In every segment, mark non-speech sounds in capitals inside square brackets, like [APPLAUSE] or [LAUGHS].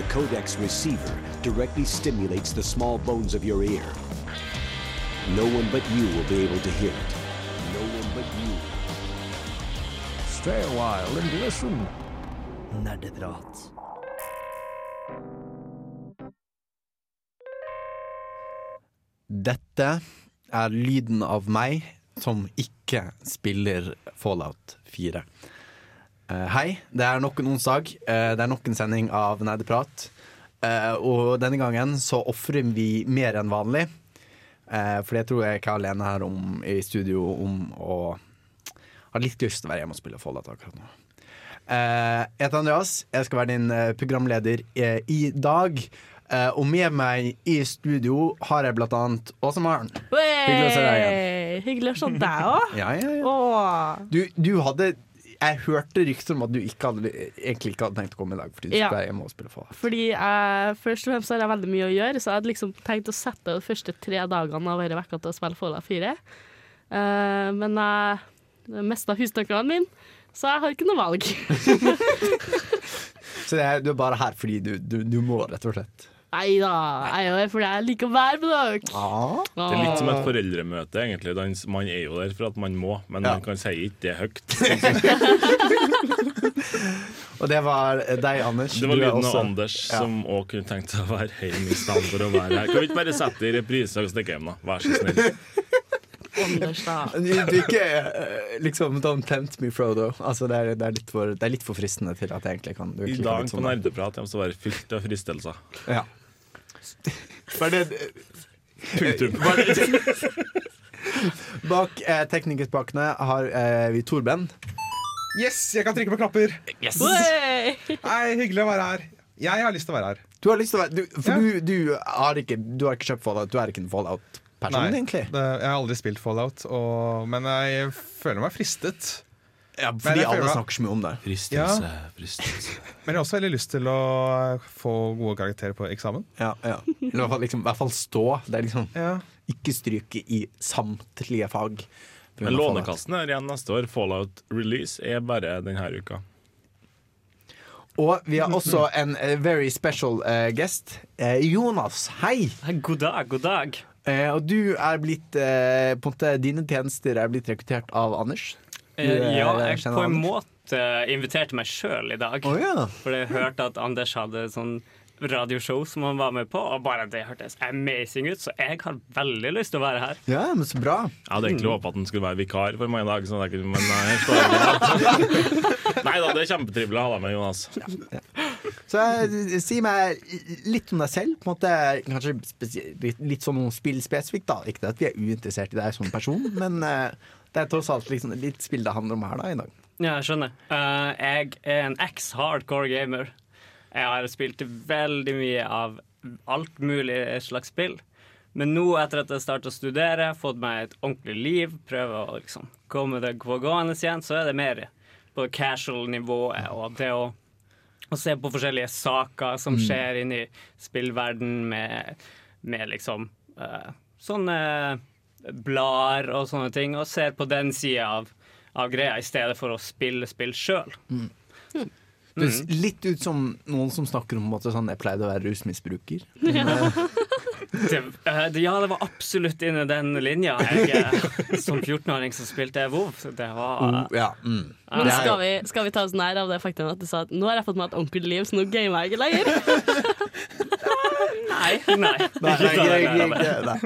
the codec's receiver directly stimulates the small bones of your ear. No one but you will be able to hear it. No one but you. Stay a while and listen. Nerdeprat. Dette er lyden av meg som ikke spiller Fallout 4. Eh, hei, det er nok en onsdag. Eh, det er nok en sending av Nerdeprat. Eh, og denne gangen så ofrer vi mer enn vanlig. For det tror jeg ikke er alene her om, i studio om å ha litt lyst til å være hjemme og spille Follat akkurat nå. Jeg heter Andreas. Jeg skal være din programleder i dag. Og med meg i studio har jeg blant annet Åse Maren. Hyggelig å se deg igjen. Hyggelig å se deg òg. Ja, ja, ja. Du, du hadde Jeg hørte rykter om at du ikke hadde, egentlig ikke hadde tenkt å komme i dag fordi du Ja. skulle være hjemme og spille Fallout. Fordi jeg, først og fremst har jeg veldig mye å gjøre, så jeg hadde liksom tenkt å sette de første tre dagene av denne uka til å spille Fallout 4. Uh, men jeg mista husnøklene mine, så jeg har ikke noe valg. [LAUGHS] Så det er, du er bare her fordi du, du, du må, rett og slett. Nei da, jeg er jo her fordi jeg liker å være med dere. Ah. Det er litt som et foreldremøte, egentlig. Man er jo der for at man må, men Ja. man kan si ikke det høyt. [LAUGHS] [LAUGHS] Og det var deg, Anders. Det var Du lyden av Anders Ja. som òg kunne tenkt seg å være hjemme i stedet for å være her. Kan vi ikke bare sette det i reprise og stikke hjem, da? Vær så snill. [LAUGHS] Anders, da. Du, du ikke eh, liksom Don't tempt me, Frodo. Altså, det, er, det, er litt for, det er litt for fristende til at jeg egentlig kan I dag på sånn, da. Nerdeprat kommer til å være fylt av fristelser. Ja. Var det, Punktum. [LAUGHS] Bak eh, teknikerspakene har eh, vi Torben. Yes, jeg kan trykke på knapper. Wey! [LAUGHS] Nei, hyggelig å være her. Jeg har lyst til å være her. Du har lyst til å være du, For Ja. du, du, har ikke, du har ikke kjøpt Fallout. Du er ikke en Fallout-person, egentlig. det, jeg har aldri spilt Fallout, og, men jeg føler meg fristet. Ja, fordi føler alle meg- snakker så mye om det. Fristelse, fristelse. [LAUGHS] Men jeg har også veldig lyst til å få gode karakterer på eksamen. Ja, ja. I hvert fall, liksom, i hvert fall stå. Det er liksom Ja. ikke stryke i samtlige fag. Men. Lånekassen er igjen neste år. Fallout release er bare denne uka. Og vi har også en uh, very special uh, guest. Uh, Jonas, hei! God dag, god dag. Eh, og du er blitt på en måte, Dine tjenester er blitt rekruttert av Anders. Eh, eh, ja, jeg på en Anders? måte inviterte meg sjøl i dag. Oh, ja. For jeg hørte at Anders hadde sånn radioshow som han var med på, og bare det hørtes amazing ut, så jeg har veldig lyst til å være her. ja, men så bra. Jeg hadde egentlig håpa at han skulle være vikar for meg i dag, så det jeg kunne, men nei, jeg [LAUGHS] Nei da, det er kjempetrivelig å ha deg med, Jonas. Så eh, si meg litt om deg selv. På en måte, kanskje litt, litt sånn noe spill spesifikt. da Ikke det at vi er uinteressert i deg som person, men eh, det er tross alt liksom, litt spill det handler om her da i dag. Ja, jeg skjønner. Uh, jeg er en ex-hardcore gamer. Jeg har spilt veldig mye av alt mulig slags spill. Men nå, etter at jeg startet å studere, fått meg et ordentlig liv, prøve å liksom komme det gående igjen, så er det mer på casual-nivået og det å, å se på forskjellige saker som skjer inni spillverden med, med liksom eh, sånne blader og sånne ting, og ser på den sida av, av greia i stedet for å spille spill sjøl. Det er litt ut som noen som snakker om at sånn, jeg pleide å være rusmisbruker. [LAUGHS] Det, eh, det, ja, det var absolutt inni den linja. Jeg, eh, som 14-åring som spilte jeg WoW. Det var Oh, ja, mm. Men skal vi, skal vi ta oss nær av det faktum at du sa at nå har jeg fått meg et ordentlig liv, så nå gamer jeg ikke lenger? [LAUGHS] Nei, nei. Nei, nei, nei, nei, nei.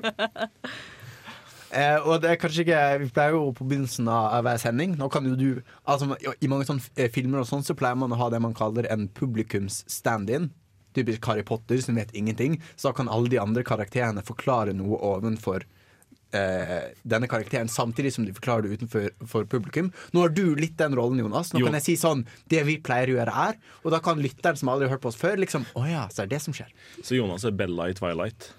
Eh, og det er kanskje ikke Vi pleier jo på begynnelsen av hver sending Nå kan jo du altså, I mange sånne eh, filmer og sånn Så pleier man å ha det man kaller en publikums stand-in. Typisk Harry Potter som vet ingenting. Så da kan alle de andre karakterene forklare noe ovenfor eh, denne karakteren, samtidig som de forklarer det utenfor for publikum. Nå har du litt den rollen, Jonas. Nå Jo. kan jeg si sånn Det vi pleier å gjøre, er Og da kan lytteren som aldri har hørt på oss før, liksom Å ja, så er det det som skjer. Så Jonas er Bella i Twilight.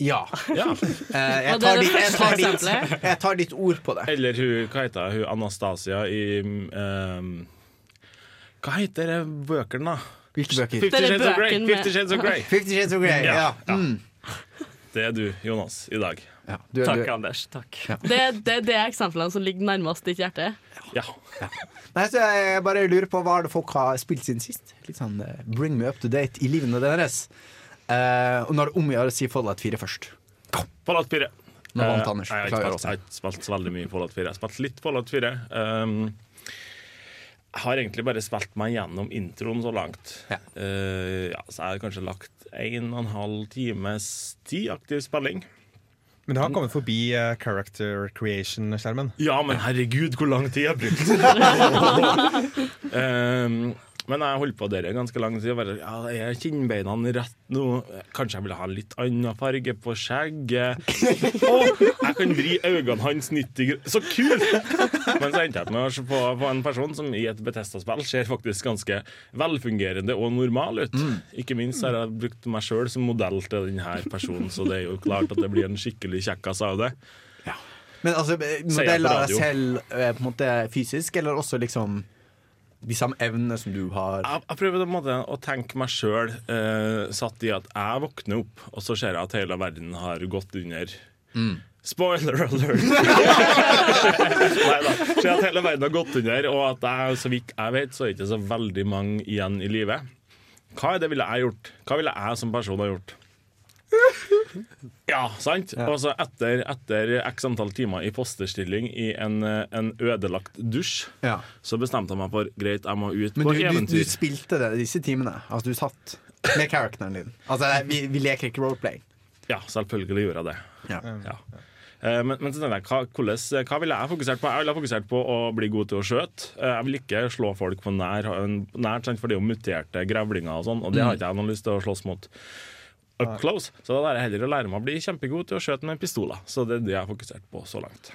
Ja. [LAUGHS] Ja. Eh, jeg, det er tar ditt, jeg, tar ditt, jeg tar ditt ord på det. Eller hun, hva heter hun, Anastasia i um, Hva heter det bøkene, da? Hvilke bøker? Fifty er Shades of Grey. bøkene med- Fifty Shades of Grey. Fifty Shades of Grey. Ja. Ja, ja. Mm. [LAUGHS] Det er du, Jonas, i dag. Ja, du, Takk, du, Anders. Takk. Det, det er de eksemplene som ligger nærmest ditt hjerte. Ja. Nei, så jeg bare lurer på hva er folk har spilt siden sist. Litt sånn uh, bring me up to date i livene deres. Eh, og nå er det om å gjøre å si Fallout 4 først. Fallout 4. Nå vant Eh, Anders. Jeg har, ikke spilt, jeg har spilt så veldig mye Fallout 4. Jeg har spilt litt Fallout 4. Um, jeg har egentlig bare spilt meg gjennom introen så langt. Ja. Uh, ja, så jeg har kanskje lagt en og en halv times tid aktiv spilling. Men det har kommet forbi uh, character creation-skjermen. Ja, men herregud, hvor lang tid jeg har brukt! [LAUGHS] [LAUGHS] um, men jeg holdt på der ganske lang tid. Bare, ja, er kinnbeina rett nå? Kanskje jeg vil ha litt annen farge på skjegget? [LAUGHS] Og jeg kan vri øynene hans 90 grader. Så kult! Men så endte jeg med å på, på en person som i et Betesta-spill ser faktisk ganske velfungerende og normal ut. Ikke minst har jeg brukt meg sjøl som modell til denne personen, så det er jo klart at det blir en skikkelig kjekkas av det. Men altså, jeg modeller deg selv på en måte fysisk, eller også liksom de samme evnene som du har? Jeg, jeg prøver måte å tenke meg sjøl eh, satt i at jeg våkner opp, og så ser jeg at hele verden har gått under. Spoiler alert! [LAUGHS] Nei da. Ser at hele verden har gått under, og at jeg, så vidt jeg vet, så er det ikke så veldig mange igjen i live. Hva er det ville jeg gjort? Hva ville jeg som person ha gjort? Ja, sant? Og så etter, etter x antall timer i fosterstilling i en, eh, en ødelagt dusj, Ja. så bestemte jeg meg for greit, jeg må ut Men på du, eventyr. du spilte det disse timene? Altså du satt med characteren din? Altså vi, vi leker ikke roleplay. Ja, selvfølgelig gjorde jeg det. Ja. Ja. Eh, Men, men så jeg, hva, hvordan, hva ville jeg fokusert på? Jeg ville fokusert på å bli god til å skjøte. Eh, Jeg vil ikke slå folk på nær, nært, for det er jo muterte grevlinger og sånn, og det har ikke jeg noen lyst til å slåss mot up close. Så da er det heller å lære meg å bli kjempegod til å skjøte med pistoler. Så det er det jeg har fokusert på så langt.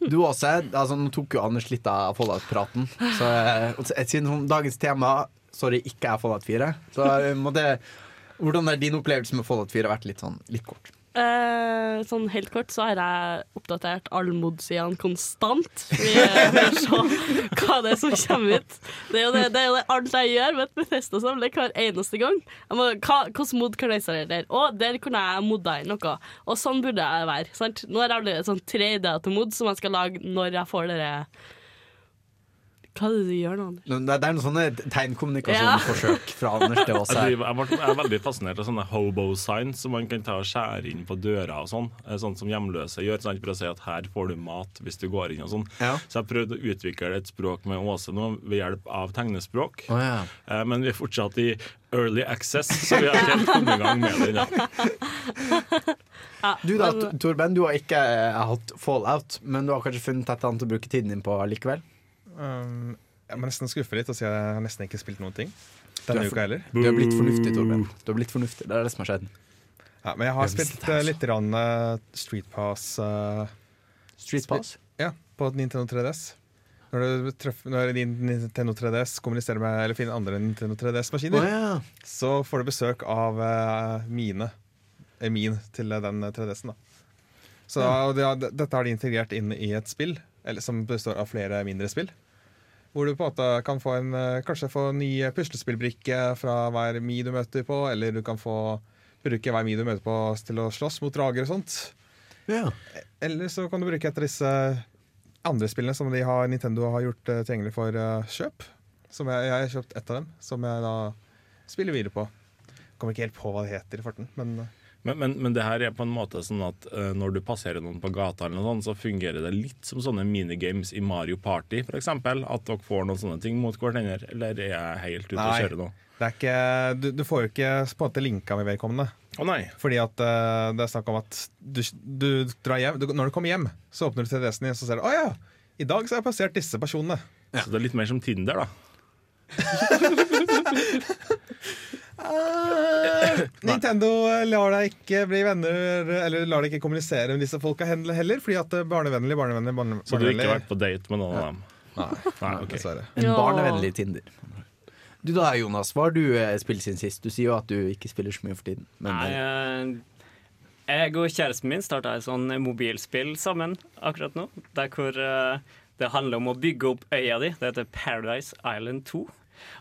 Du også, altså Nå tok jo Anders litt av Fallout-praten. Så eh, Siden dagens tema sorry, ikke er Fallout 4, så måtte, Hvordan har din opplevelse med Fallout 4 vært litt sånn litt kort? Eh, sånn helt kort så har jeg oppdatert alle mod-sidene konstant. Vi får se hva det er som kommer ut. Det er jo det, det, er jo det alt jeg gjør med et Bethesda-samle hver eneste gang. Må, hva, hvordan mod kan jeg installere der? Og der kunne jeg modda inn noe. Og sånn burde jeg være. Sant? Nå har jeg allerede sånn tre ideer til mod som jeg skal lage når jeg får dere Hva er det du gjør nå, Anders? Det det er noen sånne tegnkommunikasjonsforsøk fra Anders til oss Jeg, her. driver, jeg, er veldig fascinert av sånne hobo signs som man kan ta og skjære inn på døra. og sånn. Eh, Sånn som hjemløse gjør, Sånn, for å si at her får du mat hvis du går inn og sånn. Ja. Så jeg har prøvd å utvikle et språk med Åse nå ved hjelp av tegnespråk. Oh, ja. Eh, Men vi er fortsatt i early access, så vi har ikke helt kommet i gang med det ennå. [LAUGHS] Ja, Du da, Torben, du har ikke eh, hatt fallout, men du har kanskje funnet et eller annet å bruke tiden din på likevel? Um, jeg må nesten skuffe litt og si at jeg har nesten ikke spilt noen ting. Denne uka heller. Du har blitt fornuftig, Torben. Du har blitt fornuftig, Det er det som har skjedd. Ja, men jeg har Jeg spilt det, uh, altså. litt rann, uh, Street Pass uh, Street Pass? ja, på Nintendo 3DS. Når, du treffer, når din Nintendo 3DS kommuniserer med eller finner andre Nintendo 3DS-maskiner, ja. så får du besøk av uh, mine. eh, Min til den 3DS-en. da. Så ja. det, Dette har de integrert inn i et spill eller, som består av flere mindre spill. Hvor du på en måte kan få en, eh, kanskje få en ny puslespillbrikke fra hver Mi du møter på, eller du kan få bruke hver Mi du møter på til å slåss mot drager og sånt. ja. Eller så kan du bruke et av disse andre spillene som de har, Nintendo har gjort eh, tilgjengelig for eh, kjøp. Som jeg, jeg har kjøpt ett av dem, som jeg da spiller videre på. Kommer ikke helt på hva det heter i farten, men eh, Men, men, men det her er på en måte sånn at uh, når du passerer noen på gata, eller noe sånt, så fungerer det litt som sånne minigames i Mario Party, f.eks. At dere får noen sånne ting mot hverandre. Eller er jeg helt ute og kjøre nå? det er ikke, du, du får jo ikke på en måte linka med vedkommende. Å nei. Fordi at uh, det er snakk om at du, du drar hjem du, Når du kommer hjem, så åpner du 3DS-en din, så ser du Å ja! I dag så har jeg passert disse personene. Så det er litt mer som Tinder, da. [LAUGHS] Nintendo eh, lar deg ikke bli venner Eller lar deg ikke kommunisere med disse folka heller, heller fordi at det er barnevennlig, barnevennlig, Så du har ikke vært på date med noen av dem? Nei, Nei, okay. dessverre. En barnevennlig Tinder. Du da, Jonas. Hva har du eh, spilt siden sist? Du sier jo at du ikke spiller så mye for tiden. Men Nei, eh, eh, jeg og kjæresten min starta et sånn mobilspill sammen akkurat nå. Der hvor eh, det handler om å bygge opp øya di. Det heter Paradise Island 2.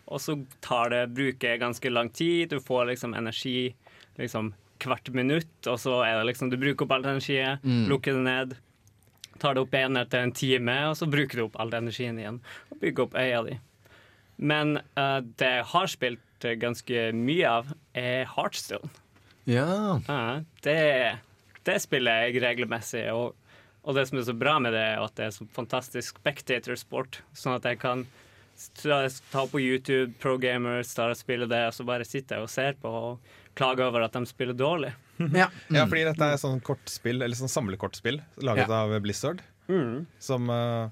Og så tar det bruker ganske lang tid. Du får liksom energi liksom hvert minutt, og så er det liksom du bruker opp all energien, lukker det ned. Tar det opp igjen etter en time, og så bruker du opp all energien igjen. Og bygger opp øya di. Men uh, det jeg har spilt eh, ganske mye av, er Heartstone. Ja. Uh, det, det spiller jeg regelmessig. Og, og det som er så bra med det, er at det er så fantastisk spectator-sport. Sånn at jeg kan ta, på YouTube Pro Gamers, Start og spille det, og så bare sitter jeg og ser på og klager over at de spiller dårlig. [LAUGHS] ja. Ja, fordi dette er sånn kortspill, eller sånn samlekortspill laget av Blizzard. Som uh,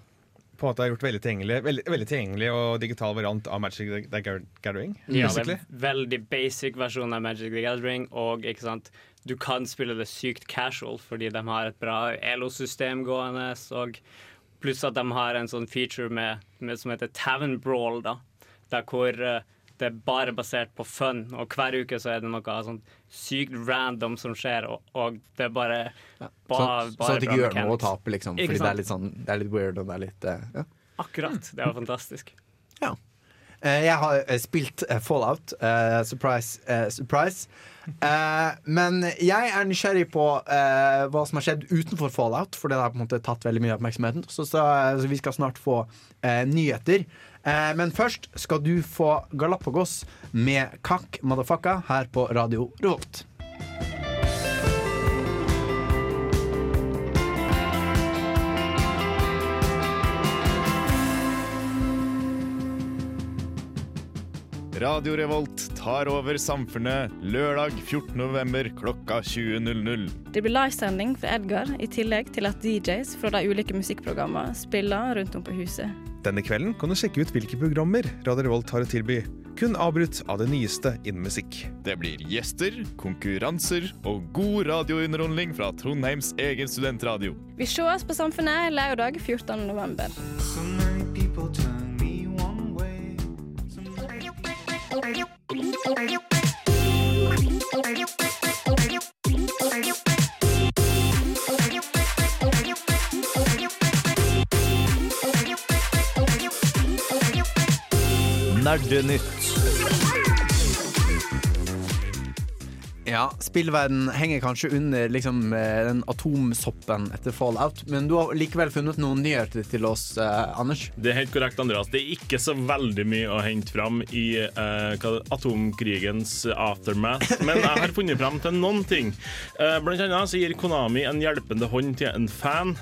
på en måte er gjort veldig tilgjengelig, veldig, veldig tilgjengelig og digital variant av Magic the Gathering. Ja, det er veldig basic versjon av Magic the Gathering, og ikke sant, du kan spille det sykt casual fordi de har et bra ELO-system gående, og pluss at de har en sånn feature med, med, som heter Tavern Brawl, da, der hvor uh, det er bare basert på fun, og hver uke så er det noe sånn sykt random som skjer, og, og det er bare, Så, bare, sånn at det ikke gjør noe å tape, liksom. Fordi det er sånn Det er litt weird, og det er litt uh, ja. Akkurat. Det var fantastisk. Ja. Eh, Jeg har spilt Fallout. surprise, surprise. Eh, men jeg er nysgjerrig på uh, hva som har skjedd utenfor Fallout, for det har på en måte tatt veldig mye oppmerksomheten. Så, så, så vi skal snart få uh, nyheter. Men først skal du få Galapagos med Kakk Madafaka her på Radio Revolt. Radio Revolt tar over samfunnet lørdag 14. november klokka 20.00. Det blir livesending for Edgar, i tillegg til at DJs fra de ulike musikkprogrammene spiller rundt om på huset. Denne kvelden kan du sjekke ut hvilke programmer Radio Revolt har å tilby. Kun avbrutt av det nyeste innen musikk. Det blir gjester, konkurranser og god radiounderholdning fra Trondheims egen studentradio. Vi sees på Samfunnet lørdag 14. Nerdenytt. Ja, spillverden henger kanskje under liksom, eh, den atomsoppen etter Fallout, men du har likevel funnet noen nyheter til oss, eh, Anders. Det er helt korrekt, Andreas. Det er ikke så veldig mye å hente fram i eh, atomkrigens aftermath, men jeg har funnet fram til noen ting. Eh, blant annet så gir Konami en hjelpende hånd til en fan.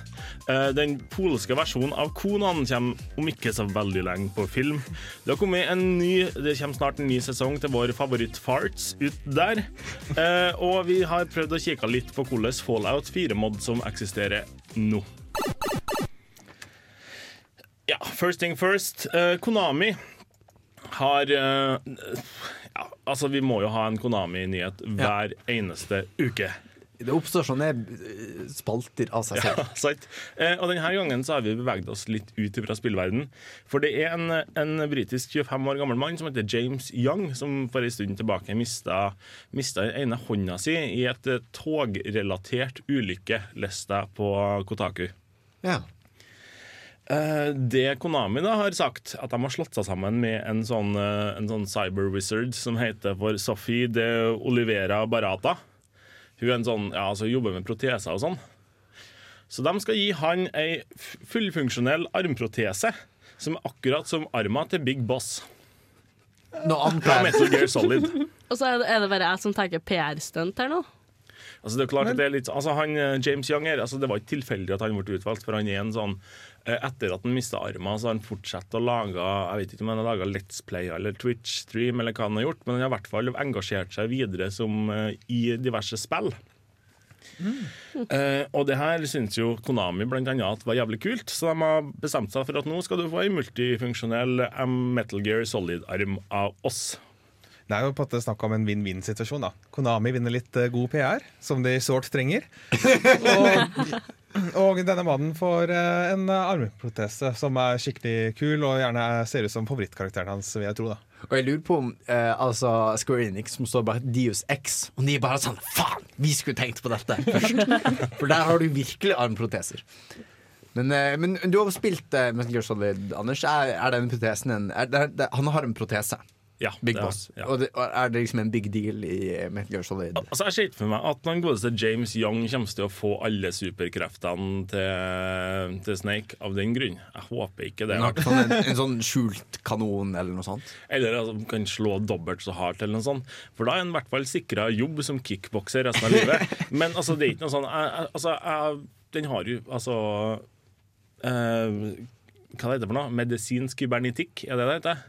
Eh, den polske versjonen av Konan kommer om ikke så veldig lenge på film. Det har kommet en ny, det kommer snart en ny sesong til vår favoritt Farts ut der. Eh, og vi har prøvd å kikke litt på hvordan Fallout 4-mod som eksisterer nå. Ja, first thing first. Eh, Konami har eh, ja, Altså, vi må jo ha en Konami-nyhet hver eneste uke. Det oppstår sånne eh, spalter av seg selv. Ja, sant. Eh, og denne gangen så har vi beveget oss litt ut fra spillverden. For det er en, en britisk 25 år gammel mann som heter James Young, som for en stund tilbake mista, mista den ene hånda si i et eh, togrelatert ulykke, leste jeg på Kotaku. Ja. Eh, det Konami da har sagt, at de har slått seg sammen med en sånn, en sånn cyber wizard som heter for Sophie de Olivera Barata. Hun er en sånn, ja, altså jobber med proteser og sånn. Så de skal gi han ei fullfunksjonell armprotese, som er akkurat som arma til Big Boss Nå antar jeg Metal Gear Solid. [LAUGHS] Og så er det, er det bare jeg som tenker PR-stunt her nå. Altså det er klart at det er litt altså han, eh, James Young her, altså det var ikke tilfeldig at han ble utvalgt, for han er en sånn eh, Etter at han mista armen, så har han fortsatt å lage Jeg vet ikke om han har laga Let's Play eller Twitch-stream, eller hva han har gjort, men han har i hvert fall engasjert seg videre som, eh, i diverse spill. Eh, og det her syns jo Konami blant annet var jævlig kult, så de har bestemt seg for at nå skal du få ei multifunksjonell Metal Gear Solid-arm av oss. Det er jo på en måte snakk om en vinn-vinn-situasjon. da Konami vinner litt eh, god PR, som de sårt trenger. Og, og denne mannen får eh, en eh, armprotese som er skikkelig kul, og gjerne ser ut som favorittkarakteren hans, vil jeg tro. da Og jeg lurer på om eh, altså Square Enix som står bak Dios X, og de er bare sånn Faen, vi skulle tenkt på dette først! [LAUGHS] For der har du virkelig armproteser. Men, eh, men du har jo spilt eh, Metal Gear Solid, Anders. Er, er den protesen en er, er, Han har en protese. Ja, Big det er- Boss. Ja. Og, det, og er det liksom en big deal i eh, Metal Gear Solid? Altså, Jeg ser ikke for meg at den godeste James Young kommer til å få alle superkreftene til, til Snake av den grunn. Jeg håper ikke det. Sånn en, en sånn skjult kanon eller noe sånt? Eller at de kan slå dobbelt så hardt, eller noe sånt. For da er han i hvert fall sikra jobb som kickbokser resten av livet. [LAUGHS] Men altså, det er ikke noe sånn jeg, jeg, altså, jeg, Den har jo altså eh, Hva det heter for noe? Medisinsk kybernetikk, er det det heter?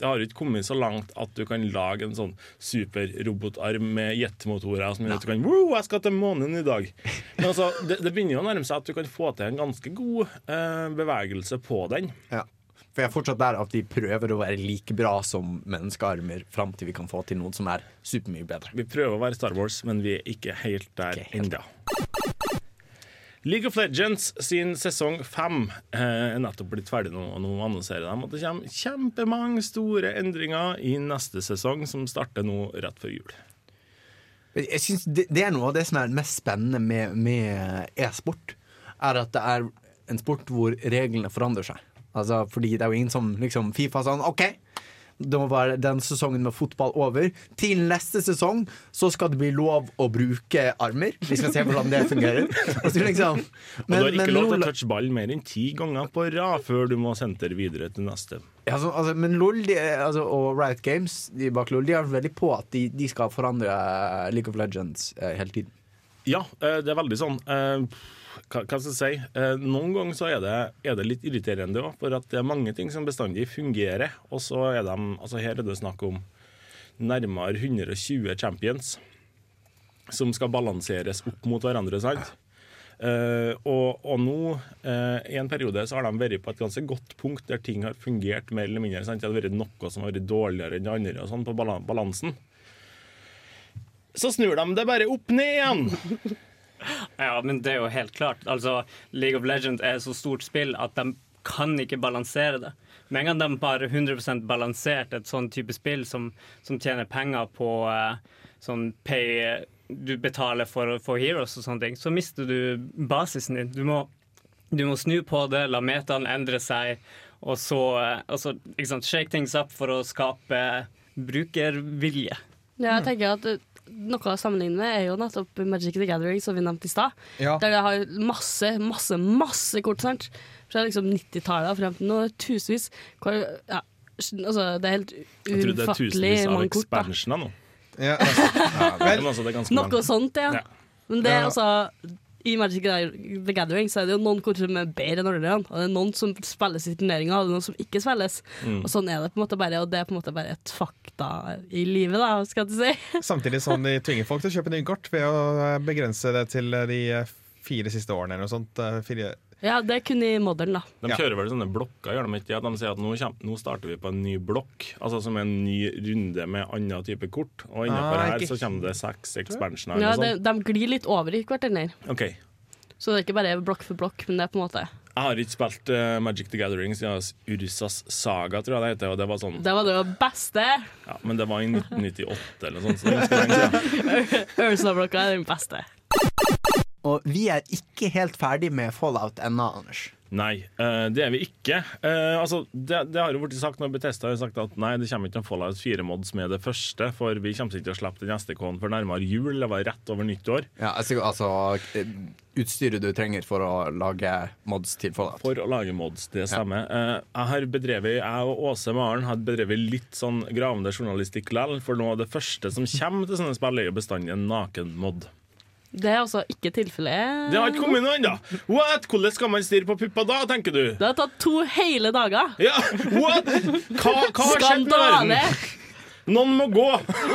Det har ikke kommet så langt at du kan lage en sånn superrobotarm med jetmotorer som gjør at du kan Woo, jeg skal til månen i dag. Men altså, det, det begynner jo å nærme seg at du kan få til en ganske god eh, bevegelse på den. Ja. For jeg er fortsatt der at de prøver å være like bra som menneskearmer fram til vi kan få til noen som er supermye bedre. Vi prøver å være Star Wars, men vi er ikke helt der okay, ennå. League of Legends sin sesong fem eh, er nettopp blitt ferdig nå, og nå annonserer de at det kommer kjempemange store endringer i neste sesong, som starter nå rett før jul. Jeg synes det, det er noe av det som er mest spennende med, med e-sport. Er at det er en sport hvor reglene forandrer seg. Altså, fordi det er jo ingen som liksom Fifa sånn OK, da var den sesongen med fotball over. Til neste sesong så skal det bli lov å bruke armer. Vi skal se hvordan det fungerer. [LAUGHS] Altså, liksom, Og du har ikke lov til å touche ball mer enn ti ganger på rad før du må sentre videre til neste. Ja, så, altså, men LOL de, altså, og Riot Games de bak LOL De er veldig på at de, de skal forandre eh, League of Legends eh, hele tiden. Ja, eh, det er veldig sånn eh, hva, skal jeg si? Eh, Noen ganger så er det, er det litt irriterende òg, for at det er mange ting som bestandig fungerer. Og så er de altså Her er det snakk om nærmere 120 champions som skal balanseres opp mot hverandre. sant? Uh, og, og nå, uh, i en periode, så har de vært på et ganske godt punkt der ting har fungert mer eller mindre. sant? Det har vært noe som har vært dårligere enn det andre og sånn på balansen. Så snur de det bare opp ned igjen! Ja, men det er jo helt klart. Altså, League of Legends er et så stort spill at de kan ikke balansere det. Med en gang de har 100 balansert et sånn type spill som, som tjener penger på uh, sånn pay Du betaler for få heroes og sånne ting, så mister du basisen din. Du må, du må snu på det, la metaen endre seg, og så uh, altså, shake things up for å skape brukervilje. Ja, jeg tenker at Noe å sammenligne med er jo nettopp Magic the Gathering, som vi nevnte i stad. Ja. Der det har masse, masse, masse kort. Sant? Fra liksom 90-tallet og frem til nå, tusenvis. Hvor, ja, altså, det er helt Jeg tror det er ufattelig tusenvis av mange kort. Expansioner nå. Ja, altså, ja, Noe sånt, ja. Ja. Men det er Ja. altså i Magic the Gathering så er det jo noen kort som er bedre enn andre, og det er noen som spilles i turneringer, og det er noen som ikke spilles. Mm. Og sånn er det på en måte bare, og det er på en måte bare et fakta i livet, da, skal jeg si. [LAUGHS] Samtidig som de tvinger folk til å kjøpe nye kort ved å eh, begrense det til eh, de eh, fire siste årene eller noe sånt. Fire. Ja, det er kun i modern, da. De kjører vel sånne blokker, gjør de ikke? det? De sier at nå, kommer, nå starter vi på en ny blokk, altså som en ny runde med annen type kort. Og innenfor Ah, her ikke- så kommer det seks expansioner Ja, sånt. de glir litt over i hverandre. Ok. Så det er ikke bare blokk for blokk, men det er på en måte Jeg har ikke spilt uh, Magic the Gathering siden Ursas Saga, tror jeg det heter. Og det var sånn, Det var det beste! ja, men det var i 1998 eller noe sånt. Så er. Ursa-blokka [LAUGHS] er den beste. Og vi er ikke helt ferdig med Fallout ennå, Anders. Nei, eh, det er vi ikke. Eh, altså, det, det har jo blitt sagt når Betesta har sagt at nei, det kommer ikke noen Fallout 4-mods med det første, for vi kommer ikke til å slippe den SDK-en før nærmere jul. Det var rett over nyttår. Ja, altså, altså eh, utstyret du trenger for å lage mods til Fallout. For å lage mods, det stemmer. Eh, jeg har bedrevet, jeg og Åse Maren har bedrevet litt sånn gravende journalistikk likevel, for noe av det første som kommer til sånne spill, er jo bestandig en nakenmod. Det er altså ikke tilfellet. Det har ikke kommet noe ennå! What? Hvordan skal man stirre på puppa da, tenker du? Det har tatt to hele dager. Ja, what? Hva, hva har skjedd med verden? Noen må gå!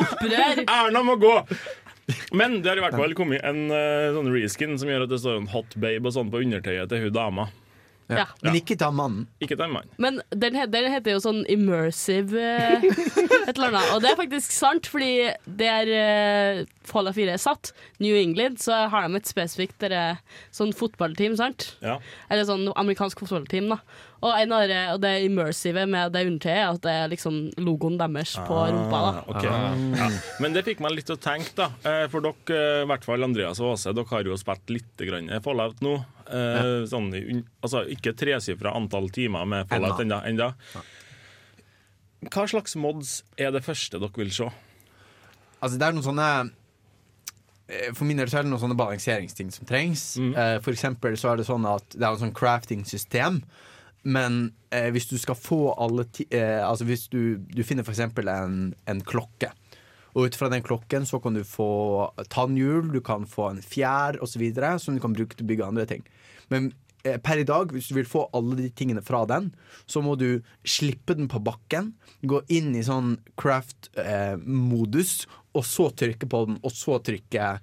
Opprør! Erna må gå! Men det har i hvert fall kommet en uh, sånn reskin som gjør at det står en hot babe og sånn på undertøyet til hun dama. Ja. Men ikke ta mannen. Ikke ta mannen. Men den, he- den heter jo sånn immersive eh, et eller annet. Og det er faktisk sant, fordi der uh, Fallout 4 er satt, New England, så har de et spesifikt der, sånn fotballteam, sant? Ja. Eller sånn amerikansk fotballteam, da. Og, en av dere, og det immersive med det undertøyet er at det er liksom logoen deres på rumpa. da. Ah. Ja. Men det fikk meg litt til å tenke, da. Eh, For dere, eh, i hvert fall Andreas og Åse, dere har jo spilt litt grann Fallout nå. Eh, Sånn, altså ikke tresifra antall timer med Fallout ennå. enda. Hva slags mods er det første dere vil se? Altså, det er noen sånne eh, For min del så er det noen sånne balanseringsting som trengs. Eh, For eksempel så er det sånn at det er en sånn crafting-system. Men eh, hvis du skal få alle ti eh, Altså hvis du, du finner eksempel en, en klokke. Og ut fra den klokken så kan du få tannhjul, du kan få en fjær osv. som du kan bruke til å bygge andre ting. Men eh, per i dag, hvis du vil få alle de tingene fra den, så må du slippe den på bakken, gå inn i sånn craft-modus, og så trykke på den, og så trykke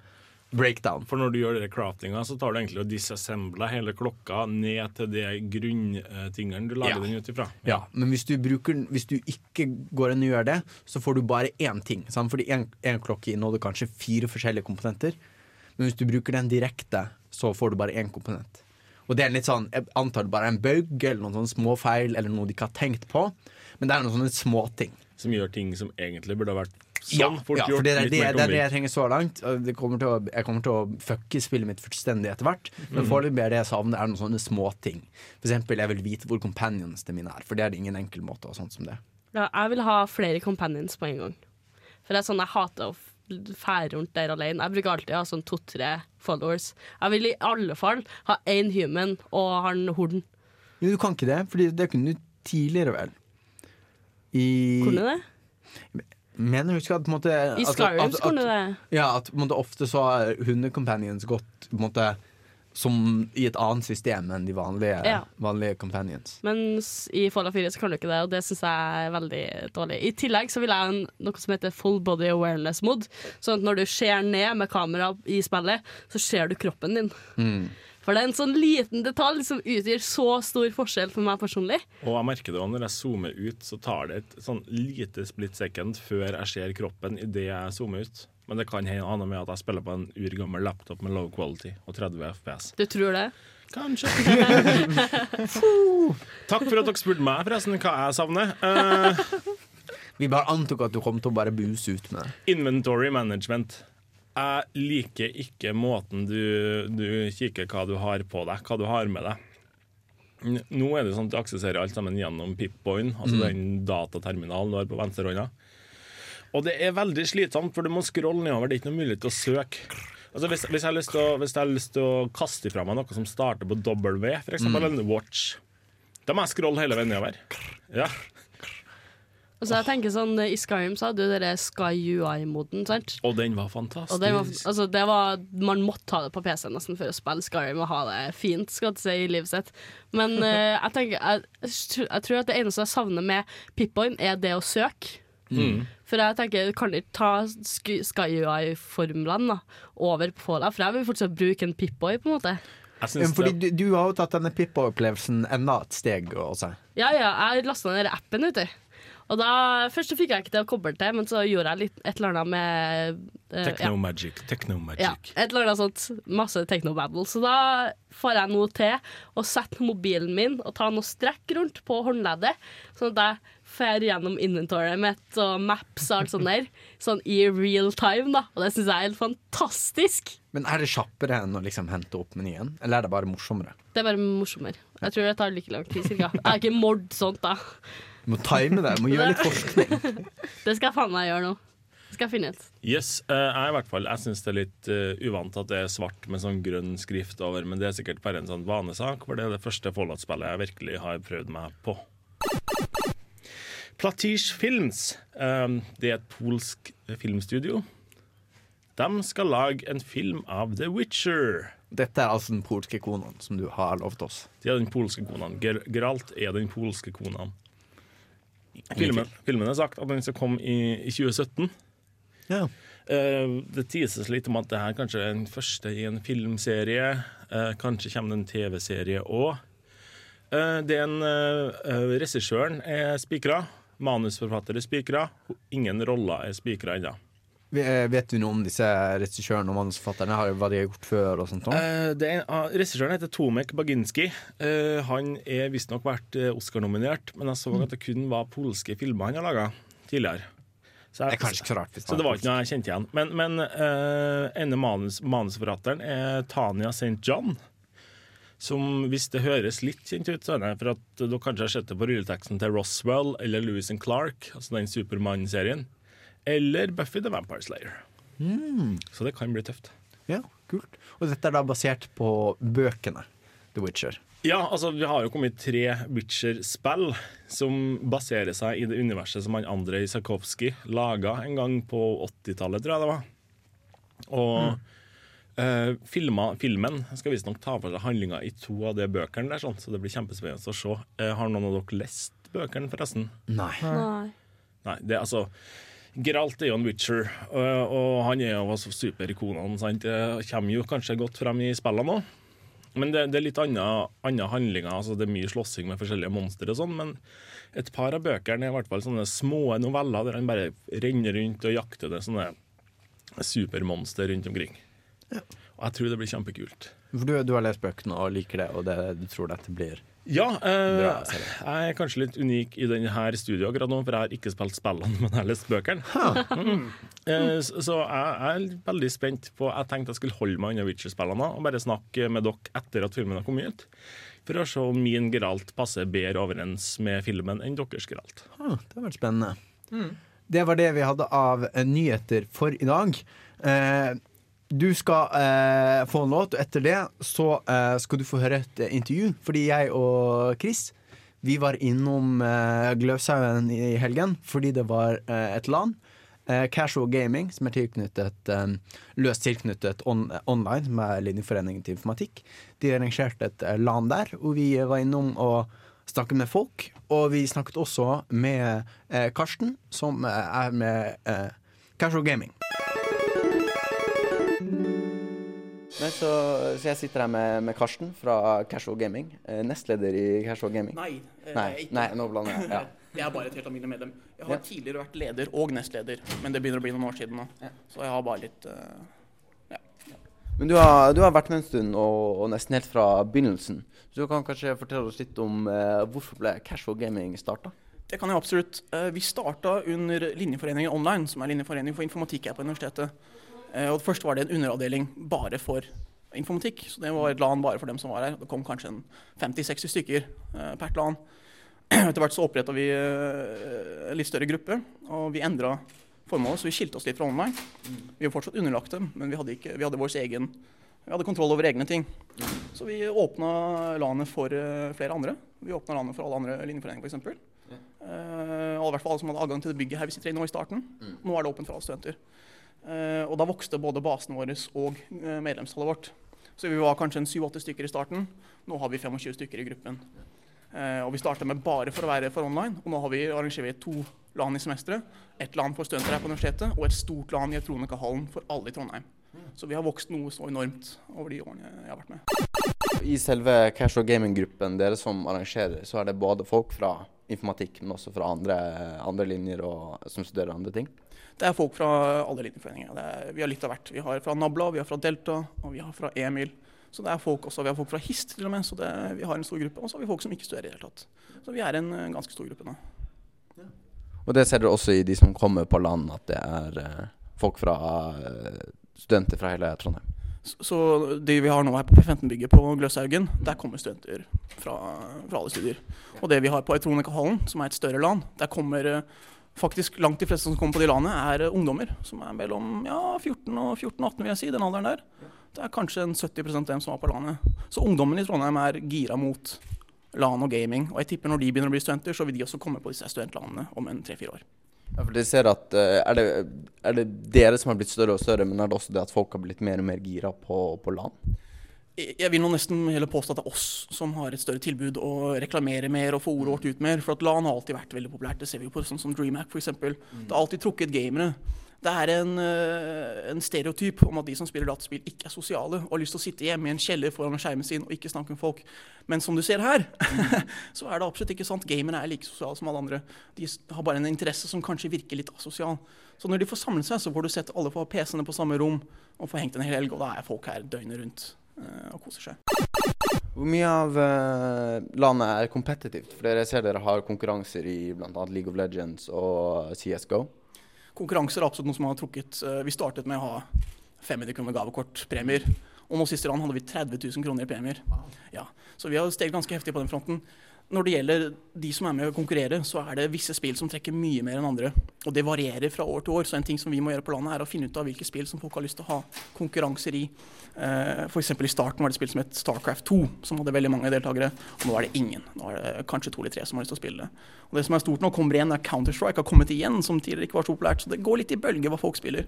breakdown. For når du gjør craftinga, så tar du egentlig og disassembler hele klokka ned til de grunntingene du lager Ja. den ut ifra. Ja, men hvis du, bruker, hvis du ikke går inn og gjør det, så får du bare én ting. Sant? Fordi én klokke inneholder kanskje fire forskjellige komponenter. Men hvis du bruker den direkte, så får du bare én komponent. Og det er litt sånn, Jeg antar det bare er en bug eller noen sånne små feil eller noe de ikke har tenkt på. Men det er noen sånne småting. Som gjør ting som egentlig burde ha vært Ja, sånn fort ja, gjort. for det er det, det, er det jeg trenger så langt. Det kommer til å, jeg kommer til å fucke spillet mitt fullstendig etter hvert. Men foreløpig er det jeg savner, er noen sånne småting. For eksempel, jeg vil vite hvor companionsene mine er, for det er det ingen enkel måte. og sånt som det. Ja, jeg vil ha flere companions på en gang. For det er sånn jeg hater å fære rundt der alene. Jeg bruker alltid å ha sånn to-tre followers. Jeg vil i alle fall ha én human og han horden. Jo, du kan ikke det, Fordi det kunne du tidligere, vel. I Kunne det? Du ikke at måte I Skyrim kunne det. Ja, at måte, ofte så har hundecompanions gått måte som i et annet system enn de vanlige, Ja. vanlige companions. Mens i Fallout 4 så kan du ikke det, og det syns jeg er veldig dårlig. I tillegg så vil jeg ha noe som heter full body awareness mod. Sånn at når du ser ned med kamera i spillet, så ser du kroppen din. Mm. For det er en sånn liten detalj som utgjør så stor forskjell for meg personlig. Og jeg merker det også når jeg zoomer ut, så tar det et sånn lite split second før jeg ser kroppen idet jeg zoomer ut. Men det kan hende noe med at jeg spiller på en urgammel laptop med low quality og 30 FPS. Du tror det? Kanskje. [LAUGHS] Takk for at dere spurte meg, forresten, hva jeg savner. Uh, Vi bare antok at du kom til å bare buse ut med det. inventory management. Jeg liker ikke måten du, du kikker hva du har på deg, hva du har med deg. Nå er det sånn at du aksesserer alt sammen gjennom Pipboyen, altså altså den dataterminalen du har på venstrehånda. Og det er veldig slitsomt, for du må scrolle nedover. Det er ikke noe mulighet til å søke. Altså hvis, hvis, jeg har lyst til å, hvis jeg har lyst til å kaste ifra meg noe som starter på W, for eksempel en watch, da må jeg scrolle hele veien nedover. Ja. Altså jeg tenker sånn, I Skyrim så hadde du den Sky UI-moden, sant? Og den var fantastisk. Og det var, altså det var, man måtte ha det på PC nesten for å spille Skyrim og ha det fint skal jeg si, i livet sitt. Men uh, [LAUGHS] jeg tenker jeg, jeg tror at det eneste jeg savner med Pippoin, er det å søke. Mm. For jeg tenker, du kan ikke ta Sky Sky UI-formlene over på deg, for jeg vil fortsatt bruke en Pipboy, på en måte. Fordi du, du har jo tatt denne Pippa-opplevelsen enda et steg også. Ja, ja, jeg lasta ned appen, Ute. Og da, Først så fikk jeg ikke det å koble til, men så gjorde jeg litt, et eller annet med ja. Techno-magic. Ja, Techno-magic. et eller annet sånt. Masse technobabble. Så da får jeg noe til å sette mobilen min og ta noe strekk rundt på håndleddet, sånn at jeg fer gjennom inventoryet mitt og maps og alt sånt der. Sånn i real time, da. Og det syns jeg er helt fantastisk. Men er det kjappere enn å liksom hente opp menyen, eller er det bare morsommere? Det er bare morsommere. Jeg tror det tar like lang tid, cirka. Jeg har ikke mord sånt, da. Du må time det, du må gjøre litt [LAUGHS] forskning. Det skal jeg faen meg gjøre nå. Det skal jeg finne ut. Yes, uh, jeg i hvert fall Jeg syns det er litt uh, uvant at det er svart med sånn grønn skrift over, men det er sikkert bare en sånn vanesak, for det er det første Fallout-spillet jeg virkelig har prøvd meg på. Platiche Films, eh, det er et polsk filmstudio. De skal lage en film av The Witcher. Dette er altså den polske konaen som du har lovet oss. De er den polske konaen. Geralt er den polske konaen. Filmen, filmen er sagt at den skal komme i, i 2017. Ja. Uh, det tises litt om at det her kanskje er den første i en filmserie. Uh, kanskje kommer det en TV-serie òg. Uh, uh, Regissøren er spikra. Manusforfatter er spikra. Ingen roller er spikra ennå. Eh, Vet du noe om disse regissørene og manusforfatterne? Hva de har gjort før? og sånt? Uh, det ah, Regissøren heter Tomek Baginski. Uh, han er visstnok vært Oscar-nominert, men jeg så at det kun var polske filmer han har laga tidligere. Så, Det kanskje ikke så rart. Så det var ikke noe jeg kjente igjen. Men, men uh, ene manus, manusforfatteren er Tanya St. John, Som hvis det høres litt kjent ut, så er det for at dere kanskje har sett det på rulleteksten til Roswell eller Lewis and Clark, altså den Supermann-serien. Eller Buffy the Vampire Slayer. Så det kan bli tøft. Ja, kult. Og dette er da basert på bøkene The Witcher. Ja, altså vi har jo kommet tre Witcher-spill som baserer seg i det universet som han Andrej Sakowski laga en gang på 80-tallet, tror jeg det var. Og eh, filma, filmen skal visstnok ta for seg handlinga i to av de bøkene der, sånn, så det blir kjempespennende å se. Uh, har noen av dere lest bøkene, forresten? Nei. Nei. Nei, det er altså Geralt er jo en Witcher, og, og han er jo superikonene. sant? Det kommer jo kanskje godt frem i spillene òg. Men det, det er litt andre, handlinger. altså Det er mye slåssing med forskjellige monstre og sånn. Men et par av bøkene er i hvert fall sånne små noveller der han bare renner rundt og jakter det sånne supermonster rundt omkring. Og jeg tror det blir kjempekult. For du, du har lest bøkene og liker det, og det, du tror dette blir Ja, eh, jeg er kanskje litt unik i denne studioet akkurat nå, for jeg har ikke spilt spillene, [LAUGHS] men jeg har lest bøkene. Mm. Eh, så så jeg, er veldig spent på Jeg tenkte jeg skulle holde meg unna Witcher-spillene og bare snakke med dere etter at filmen har kommet ut. For å se om min Geralt passer bedre overens med filmen enn deres Geralt. ah, Det har vært spennende. Det var det vi hadde av nyheter for i dag. Eh, du skal eh, få en låt, og etter det så eh, skal du få høre et eh, intervju. Fordi jeg og Chris vi var innom eh, Gløshaugen i helgen fordi det var eh, et LAN. Eh, Casual Gaming, som er tilknyttet eh, løst tilknyttet on online med Linjeforeningen til informatikk. De arrangerte et eh, LAN der, og vi var innom og snakket med folk. Og vi snakket også med Karsten, som er med Casual Gaming. Så, så jeg sitter her med, med Karsten fra Casual Gaming. Eh, nestleder i Casual Gaming. Nei. eh, Nei, ikke. nei, nå blander jeg. Ja. [LAUGHS] Jeg er bare et helt alminnelig medlem. Jeg har Ja. tidligere vært leder og nestleder, men det begynner å bli noen år siden nå. Så jeg har bare litt ja. Men du har, du har vært med en stund, og, og nesten helt fra begynnelsen. Så du kan kanskje fortelle oss litt om uh, hvorfor ble Casual Gaming starta? Det kan jeg absolutt. Uh, Vi starta under Linjeforeningen online, som er linjeforening for informatikk her på universitetet. Eh, Og Først var det en underavdeling bare for informatikk. Så det var et LAN bare for dem som var her. Det kom kanskje 50-60 stykker eh, per LAN. [CLEARS THROAT] Etter hvert så oppretta vi eh, en litt større gruppe, og vi endra formålet, så vi skilte oss litt fra online. Vi var fortsatt underlagt dem, men vi hadde, ikke, vi hadde egen vi hadde kontroll over egne ting. Så vi åpna LAN-et for eh, flere andre. Vi åpna LAN-et for alle andre linjeforeninger, f.eks. Uh, fall alle som hadde adgang til det bygget her vi sitter i nå i starten. Nå er det åpent for alle studenter. Eh, og da vokste både basen vår og eh, medlemstallet vårt. Så vi var kanskje en 7-8 stykker i starten. Nå har vi 25 stykker i gruppen. Eh, og vi starta med bare for å være for online, og nå har vi arrangerer vi to LAN i semesteret. Ett LAN for studenter her på universitetet, og et stort LAN i Tronika-hallen for alle i Trondheim. Så vi har vokst noe så enormt over de årene jeg har vært med. I selve Casual Gaming-gruppen dere som arrangerer, så er det både folk fra informatikk, men også fra andre, andre linjer og som studerer andre ting. Det er folk fra alle linjeforeninger. Det er, vi har litt av hvert. Vi har fra Nabla, vi har fra Delta, og vi har fra Emil. Så det er folk også, Vi har folk fra HIST til og med, så det, vi har en stor gruppe. Og så har vi folk som ikke studerer i det hele tatt. Så vi er en ganske stor gruppe nå. Og det ser dere også i de som kommer på land, at det er eh, folk fra eh, studenter fra hele Trondheim. Så, så det vi har nå her på P15-bygget på Gløshaugen, der kommer studenter fra, fra alle studier. Og det vi har på Etronika-hallen, som er et større land, der kommer eh, faktisk langt de fleste som kommer på de landene, er eh, ungdommer. Som er mellom ja, 14 og 14-18, vil jeg si, den alderen der. Det er kanskje en 70% av dem som var på landet. Så ungdommen i Trondheim er gira mot LAN og gaming. Og jeg tipper når de begynner å bli studenter, så vil de også komme på disse studentlandene om en tre-fire år. Ja, for de ser at eh, er, det, er det dere som har blitt større og større, men er det også det at folk har blitt mer og mer gira på, på LAN? Jeg vil nå nesten heller påstå at det er oss som har et større tilbud å reklamere mer og få ordet vårt ut mer. For at LAN har alltid vært veldig populært. Det ser vi jo på sånn som DreamHack f.eks. Det har alltid trukket gamere. Det er en, øh, en stereotyp om at de som spiller dataspill, ikke er sosiale og har lyst til å sitte hjemme i en kjeller foran skjermen sin og ikke snakke med folk. Men som du ser her, [LAUGHS] så er det absolutt ikke sant. Gamere er like sosiale som alle andre. De har bare en interesse som kanskje virker litt asosial. Så når de får samlet seg, så får du sett alle få PC-ene på samme rom og får hengt en hel helg, og da er folk her døgnet rundt og koser seg. Hvor mye av eh, landet er kompetitivt? For dere ser dere har konkurranser i bl.a. League of Legends og CSGO. konkurranser er absolutt noe som har trukket eh, Vi startet med å ha 500 kroner gavekort, premier. Og nå siste land hadde vi 30 000 kroner i premier. Ja, så vi har steget ganske heftig på den fronten. Når det gjelder de som er med å konkurrere, så er det visse spill som trekker mye mer enn andre. Og det varierer fra år til år. Så en ting som vi må gjøre på landet, er å finne ut av hvilke spill som folk har lyst til å ha konkurranser i. F.eks. for eksempel i starten var det et spill som het Starcraft 2, som hadde veldig mange deltakere. Og nå er det ingen. Nå er det kanskje to eller tre som har lyst til å spille det. Og det som er stort nå, kommer igjen, er Counter-Strike har kommet igjen, som tidligere ikke var så populært. Så det går litt i bølger hva folk spiller.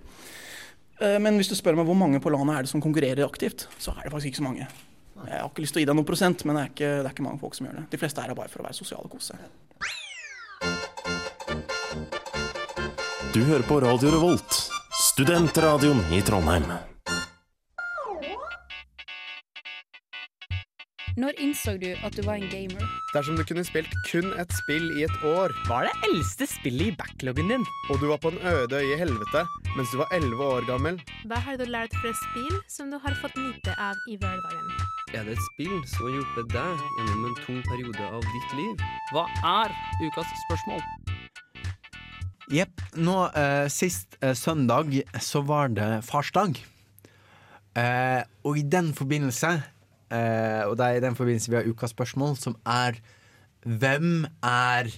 Eh, Men hvis du spør meg hvor mange på landet er det som konkurrerer aktivt, så er det faktisk ikke så mange. Jeg har ikke lyst til å gi deg noen prosent, men det er, ikke, det er ikke mange folk som gjør det. De fleste er her bare for å være sosiale og kose. Du hører på Radio Revolt, studentradioen i Trondheim. Når innså du at du var en gamer? Dersom du kunne spilt kun et spill i et år Hva er det eldste spillet i backloggen din? Og du var på en øde øye i helvete mens du var 11 år gammel Hva har du lært fra spill som du har fått nyte av i hverdagen? Er det et spill som har hjulpet deg gjennom en tung periode av ditt liv? Hva er ukas spørsmål? Jepp. Nå eh, sist eh, søndag så var det farsdag. Eh, og i den forbindelse eh, Og det er i den forbindelse vi har ukas spørsmål, som er Hvem er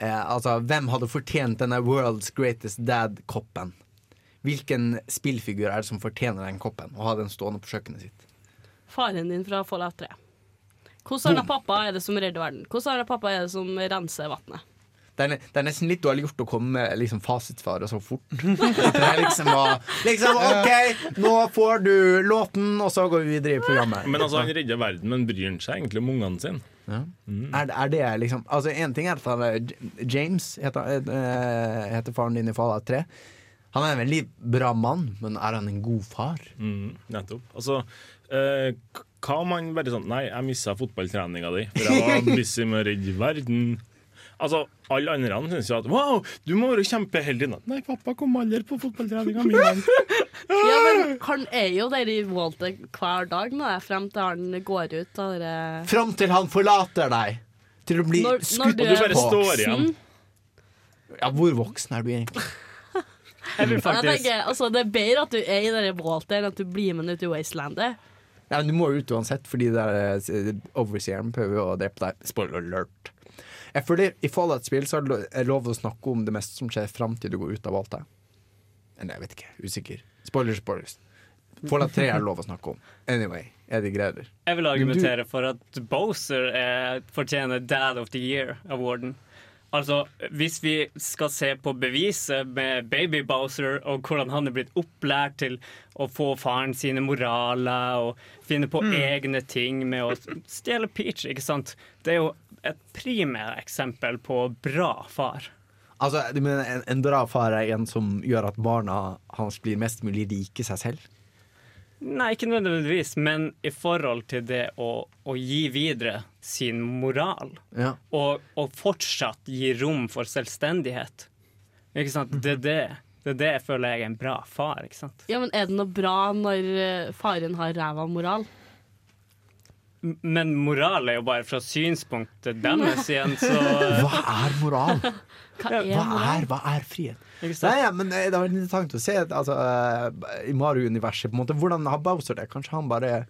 eh, Altså, hvem hadde fortjent denne World's Greatest Dad-koppen? Hvilken spillfigur er det som fortjener den koppen og ha den stående på kjøkkenet sitt? Faren din fra Fallout 3. Hvordan annen pappa er det som redder verden? Hvordan annen pappa er det som renser vannet? Det er, det er nesten litt dårlig gjort å komme med liksom, fasitsvaret så fort. [LAUGHS] Det er liksom, å- liksom OK, nå får du låten, og så går vi videre i programmet. Men altså, han redder verden, men bryr han seg egentlig om ungene sine? Er, er det liksom Altså, en ting er at han er James heter, eh, heter faren din i Fallout 3. Han er en veldig bra mann, men er han en god far? Mm, nettopp. Altså, eh, hva om han bare sånn Nei, jeg mista fotballtreninga di, for jeg var [LAUGHS] busy med å redde verden. Altså, Alle andre syns jo at wow, du må være kjempeheldig. Nei, pappa kom aldri på fotballtreninga mi. [LAUGHS] Ja, men han er jo der i Walter hver dag nå, frem til han går ut av det Fram til han forlater deg! Til å bli Når- når skutt du er på. igjen. Ja, hvor voksen er du egentlig? [LAUGHS] Jeg vil Jeg tenker, altså, det er bedre at du er i det Walter enn at du blir med ut i Wastelandet. Ja, men Du må ut uansett, fordi det er eh, overseeren prøver jo å drepe deg. Spoiler alert. Jeg føler I Fallout-spill så er det lov å snakke om det meste som skjer fram til du går ut av alt det. Eller jeg vet ikke. Usikker. Spoilers, spoilers. Fallout 3 er det lov å snakke om. Anyway, er det greier? Jeg vil argumentere for at Bowser er, fortjener Dad of the Year-awarden. Altså, Hvis vi skal se på beviset med Baby Bowser og hvordan han er blitt opplært til å få faren sine moraler og finne på egne ting med å stjele Peach, ikke sant? Det er jo et primereksempel på bra far. Altså, du mener en, en bra far er en som gjør at barna hans blir mest mulig like seg selv? Nei, ikke nødvendigvis, men i forhold til det å, å gi videre sin moral, Ja. og, og fortsatt gi rom for selvstendighet. Ikke sant? Det er det. Det er det jeg føler jeg er en bra far. ikke sant? Ja, men Er det noe bra når eh, faren har ræva moral? Men moral er jo bare fra synspunktet deres [LAUGHS] igjen, så Hva er moral? Hva er Hva er, hva er frihet? Nei, ja, men eh, Det var interessant å se altså, eh, i Mario-universet. på en måte Hvordan har Bowser det? Kanskje han bare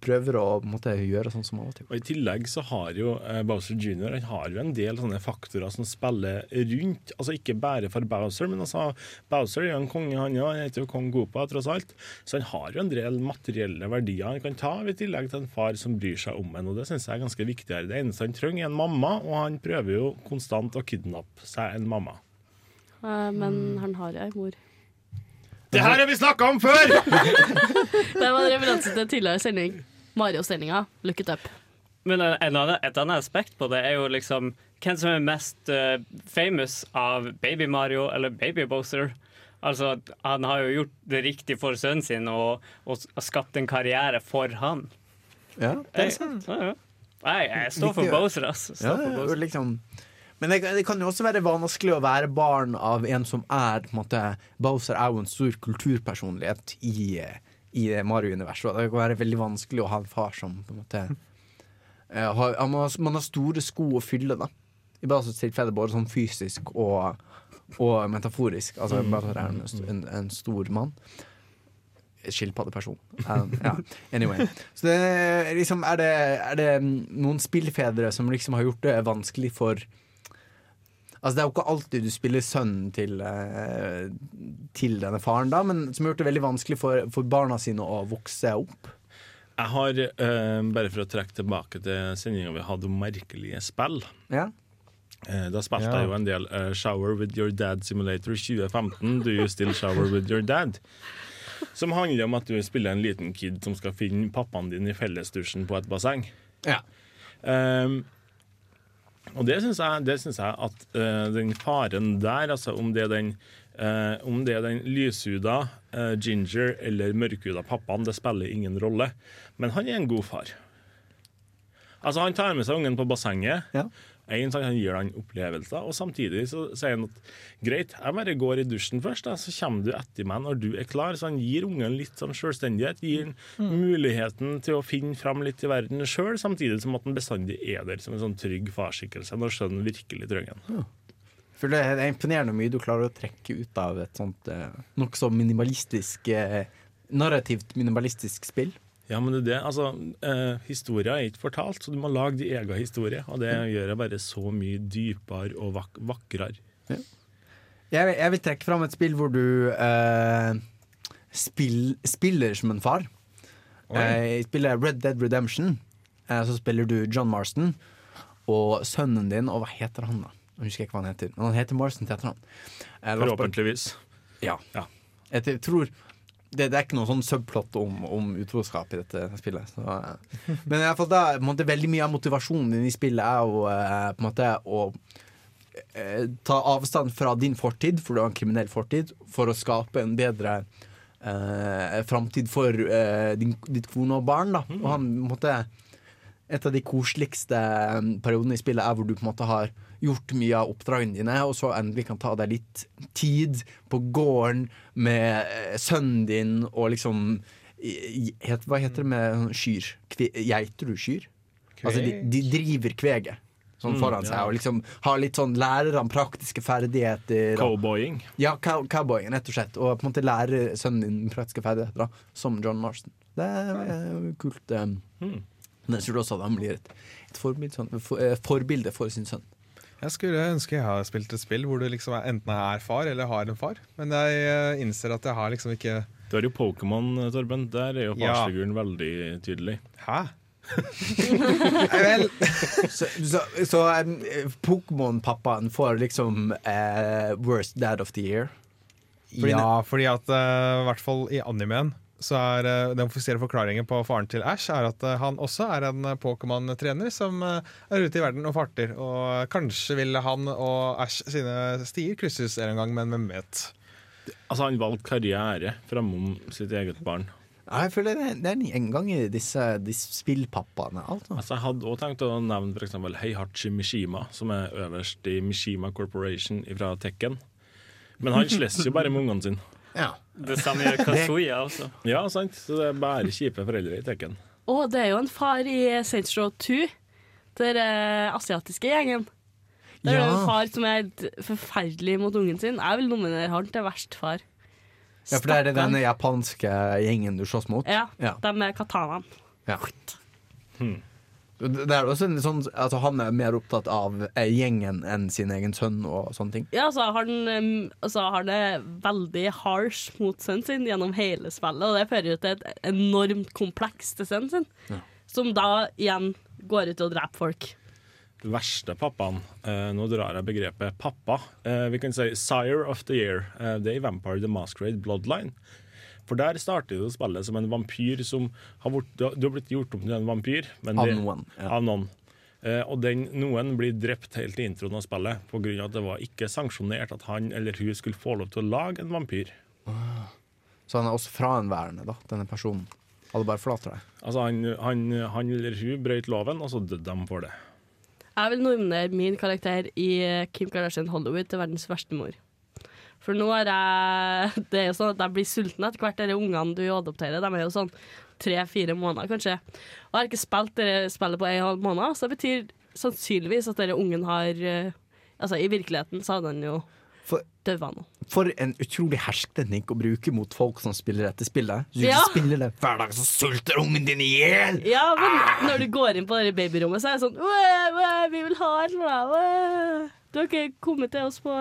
prøver å på en måte, gjøre sånn som han alltid Og I tillegg så har jo eh, Bowser Jr. Han har jo en del sånne faktorer som spiller rundt. Altså Ikke bare for Bowser, men altså Bowser er jo en konge, han òg. Han heter jo kong Gopa, tross alt. Så han har jo en del materielle verdier han kan ta i tillegg til en far som bryr seg om en. Og det syns jeg er ganske viktig her. Det eneste han trenger, er en mamma, og han prøver jo konstant å kidnappe seg en mamma. Eh, men han har ei mor. Det her har vi snakka om før! [LAUGHS] Det var en referanse til tidligere sending. Mario-sendinga. Look it up. Men en annen, et annet aspekt på det er jo liksom hvem som er mest uh, famous av Baby Mario eller Baby Bowser. Altså, Han har jo gjort det riktig for sønnen sin og, og skapt en karriere for han. Ja, det er Jeg- sant. Ja, ja. Nei, jeg står for Boser, altså. Bowser, Står Ja, for Bowser. liksom. Men det, det kan jo også være vanskelig å være barn av en som er på en måte, Bowser er jo en stor kulturpersonlighet i, i Mario-universet. Det kan være veldig vanskelig å ha en far som på en måte eh, har, man, har, Man har store sko å fylle, da. I Bowsers tilfelle både sånn fysisk og, og metaforisk. Altså Bowser er en, en, en stor mann. skilpaddeperson. Um, ja. Anyway. Så det, liksom, er, det, er det noen spillfedre som liksom har gjort det vanskelig for Altså Det er jo ikke alltid du spiller sønnen til, eh, til denne faren, da, men som har gjort det veldig vanskelig for, for barna sine å vokse opp. Jeg har, eh, bare for å trekke tilbake til sendinga vi hadde om merkelige spill Ja. eh, Da spilte Ja. jeg jo en del eh, Shower with your dad simulator 2015. Do you still shower with your dad? Som handler om at du spiller en liten kid som skal finne pappaen din i fellesdusjen på et basseng. Ja. Um, og det syns jeg, jeg at uh, den faren der, altså om det er den Uh, om det er den lyshuda, uh, ginger eller mørkhuda pappaen, det spiller ingen rolle. Men han er en god far. Altså Han tar med seg ungen på bassenget. En, han gir han opplevelser, og samtidig så sier han at greit, jeg bare går i dusjen først, da, så kommer du etter meg når du er klar. Så han gir ungen litt sånn selvstendighet. Gir han muligheten til å finne fram litt i verden sjøl, samtidig som at han bestandig er der som en sånn trygg farsskikkelse når sønnen virkelig trenger han. For det er imponerende mye du klarer å trekke ut av et sånt eh, nokså minimalistisk eh, Narrativt minimalistisk spill. Ja, men det. Altså, eh, historia er ikke fortalt, så du må lage din egen historie. Og det gjør det bare så mye dypere og vak vakrere. Jeg, vil- jeg vil trekke fram et spill hvor du eh, spill, spiller som en far. Eh, I spillet Red Dead Redemption eh, så spiller du John Marston og sønnen din, og hva heter han da? Jeg husker ikke hva han heter, men han heter Marston til etternavn. Eh, Forhåpentligvis. Ja. Jeg tror det, det er ikke noe sånn subplot om, om utroskap i dette spillet. Så, ja. Men i hvert fall da, måte, veldig mye av motivasjonen din i spillet er å, eh, på en måte å eh, ta avstand fra din fortid, for du har en kriminell fortid, for å skape en bedre eh, framtid for eh, din, ditt kone og barn. Da. Og han på en måte et av de koseligste eh, periodene i spillet er hvor du på en måte har gjort mye av oppdragene dine, og så endelig kan ta deg litt tid på gården med eh, sønnen din og liksom het, Hva heter det med sånn kyr? Kve, geiter du kyr? Altså de, de driver kveget sånn Mm, foran seg og liksom har litt sånn lærer han praktiske ferdigheter. Cowboying. Ja, cow cowboying, rett og slett. Og på en måte lære sønnen din praktiske ferdigheter, da, som John Marston. Det er eh, kult. Um. Mm. Men jeg tror også at han blir et, et forbilde, sånn, for, uh, forbilde for sin sønn. Jeg skulle ønske jeg har spilt et spill hvor du liksom enten er far eller har en far. Men jeg eh, innser at jeg har liksom ikke Du har jo Pokémon, Torben. Der er jo Ja. veldig tydelig. Hæ? [LAUGHS] [LAUGHS] så så, så eh, Pokémon-pappaen får liksom uh, Worst Dad of the Year. Fordi ja, fordi at uh, i hvert fall i animeen så er eh, Den offisielle forklaringen på faren til Ash er at eh, han også er en eh, Pokémon-trener som er ute i verden og farter. Og kanskje vil han og Ash sine stier krysses en gang, men hvem vet? Altså, han valgte karriere framom sitt eget barn. Jeg føler det, det er en gjengang i disse, disse spillpappaene. Altså. Altså, jeg hadde også tenkt å nevne for eksempel Heihachi Mishima, som er øverst i Mishima Corporation fra Tekken. Men han slåss jo bare med ungene sine. Ja. Det samme gjør Kazuya også. Ja, sant. Så det er bare kjipe foreldre i Tekken. Og det er jo en far i Saints Row 2, den eh, asiatiske gjengen. Der er det Ja. en far som er forferdelig mot ungen sin. Jeg vil nominere han til verst far. Ja, for det er den japanske gjengen du slåss mot? Ja, Ja. de med katanaen. Ja. Det er også en sånn, altså Han er mer opptatt av eh, gjengen enn sin egen sønn og sånne ting. Ja, så har han altså han det veldig harsh mot sønnen sin gjennom hele spillet, og det fører jo til et enormt kompleks til sønnen sin, Ja. som da igjen går ut og dreper folk. verste pappaen eh, Nå drar jeg begrepet pappa. Eh, vi kan si sire of the year. Eh, det er i Vampire the Masquerade Bloodline. For der starter jo spillet som en vampyr som har vært, du har- blitt gjort om til en vampyr. men Av det- noen, ja. Av noen. Eh, og den noen blir drept helt i introen av spillet pga. at det var ikke sanksjonert at han eller hun skulle få lov til å lage en vampyr. Så han er også fraenværende, da, denne personen. Hadde bare forlatt deg. Altså han, han, han eller hun brøt loven, og så døde de for det. Jeg vil nominere min karakter i Kim Kardashian Hollywood til verdens verste mor. For nå er jeg Det er jo sånn at jeg blir sulten etter hvert. De ungene du adopterer, de er jo sånn tre-fire måneder, kanskje. Og jeg har ikke spilt det spillet på en halv måned, så det betyr sannsynligvis at denne ungen har eh, Altså, i virkeligheten så hadde han jo For-. For en utrolig hersketeknikk å bruke mot folk som spiller dette spillet. Du Ja. spiller det hver dag, så sulter ungen din i hjel! Ja, men når du går inn på det babyrommet, så er det sånn «Åh, åh, Vi vil ha et eller annet. Du har ikke kommet til oss på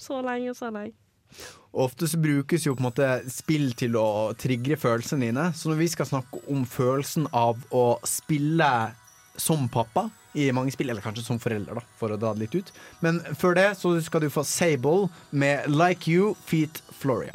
så lenge og så lenge. Ofte så brukes jo på en måte spill til å trigge følelsene dine. Så når vi skal snakke om følelsen av å spille som pappa i mange spill, eller kanskje som forelder, da, for å dra det litt ut. Men før det så skal du få Sable med Like You Feet Floria.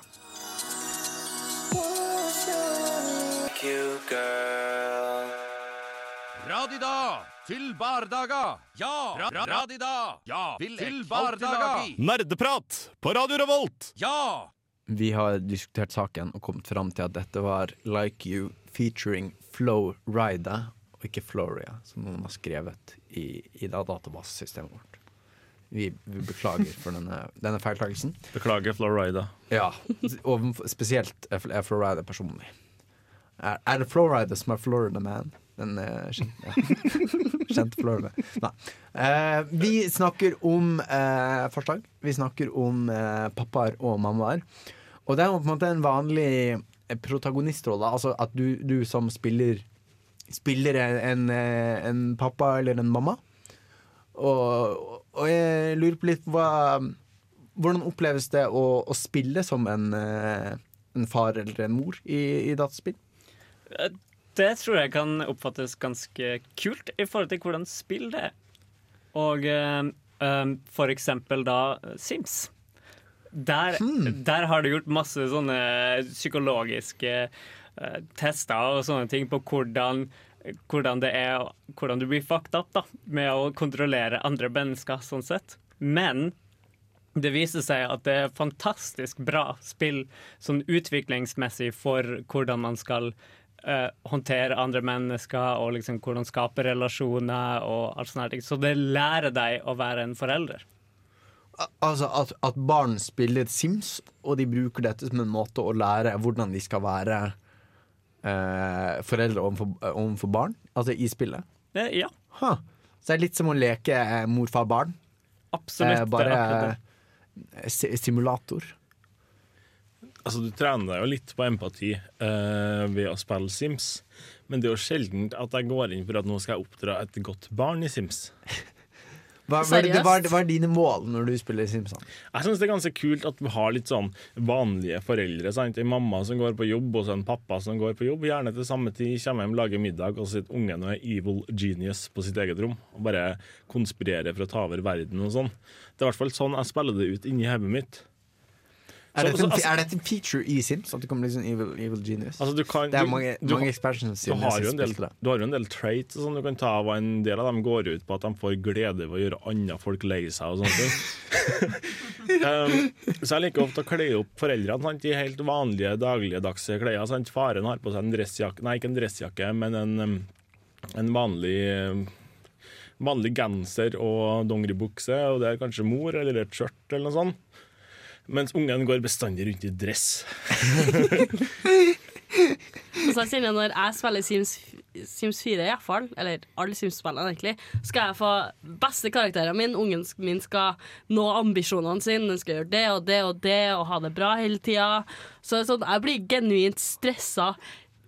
Radida til bardaga. Ja, ra ra radida. Ja, Fyll bardaga. Nerdeprat på Radio Revolt! Ja! Vi har diskutert saken og kommet fram til at dette var Like You featuring Flow Rida, og ikke Floria, som noen har skrevet i, i da databasesystemet vårt. Vi, vi beklager for denne, denne feiltagelsen. Beklager, Florida. Ja, og spesielt er er Florida personlig. Er, er det Florida som er Florida Man? Den er kjent, ja. kjente Florida. Nei. Eh, vi snakker om eh, forslag. Vi snakker om eh, pappaer og mammaer. Og det er på en måte en vanlig eh, protagonistrolle. Altså at du, du som spiller Spiller en, eh, en pappa eller en mamma. Og, og jeg lurer på litt hva hvordan oppleves det å, å spille som en, eh, en far eller en mor i, i dataspill? Eh, Det tror jeg kan oppfattes ganske kult i forhold til hvordan spill det er. Og eh, for eksempel da eh, Sims. Der, der har du gjort masse sånne psykologiske uh, tester og sånne ting på hvordan, hvordan det er Hvordan du blir fucked up da, med å kontrollere andre mennesker, sånn sett. Men det viser seg at det er fantastisk bra spill sånn utviklingsmessig for hvordan man skal eh, håndtere andre mennesker og liksom hvordan skape relasjoner og alt sånne ting. Så det lærer deg å være en forelder. Altså at, at barn spiller Sims, og de bruker dette som en måte å lære hvordan de skal være uh, foreldre overfor, overfor barn, altså i spillet. Det, ja. Huh. Så det er litt som å leke eh, mor-far-barn. Absolutt. det er bare akkurat eh, simulator. Altså, du trener deg jo litt på empati eh, ved å spille Sims, men det er jo sjelden at jeg går inn for at nå skal jeg oppdra et godt barn i Sims. Hva, hva, det- hva, hva er dine mål når du spiller Sims? Jeg syns det er ganske kult at vi har litt sånn vanlige foreldre. Sant? En mamma som går på jobb, og så en pappa som går på jobb. Gjerne til samme tid, kommer hjem, lager middag, og så sitter ungen og er evil genius på sitt eget rom. Og bare konspirerer for å ta over verden og sånn. Det er i hvert fall sånn jeg spiller det ut inni hodet mitt. Er dette, en, altså- er dette en feature i Sims? At du kommer liksom sånn evil, evil genius? Altså, du kan, det er mange, du- mange expansions du har, jo en del, du har jo en del traits sånn du kan ta av, en del av dem går ut på at de får glede ved å gjøre andre folk lei seg og sånne ting. [LAUGHS] um, så jeg liker ofte å kle opp foreldrene sant, i helt vanlige, dagligdagse klær. Sant? Faren har på seg en dressjakke, nei, ikke en dressjakke, men en, um, en vanlig um, Vanlig genser og dongeribukse, og det er kanskje mor eller et skjørt eller noe sånt. Mens ungen går bestandig rundt i dress. [LAUGHS] Så jeg når jeg spiller Sims, Sims 4, iallfall, eller alle Sims-spillene egentlig, skal jeg få beste karakterene mine. Ungen min skal nå ambisjonene sine. Den skal gjøre det og det og det og ha det bra hele tida. Så sånn, jeg blir genuint stressa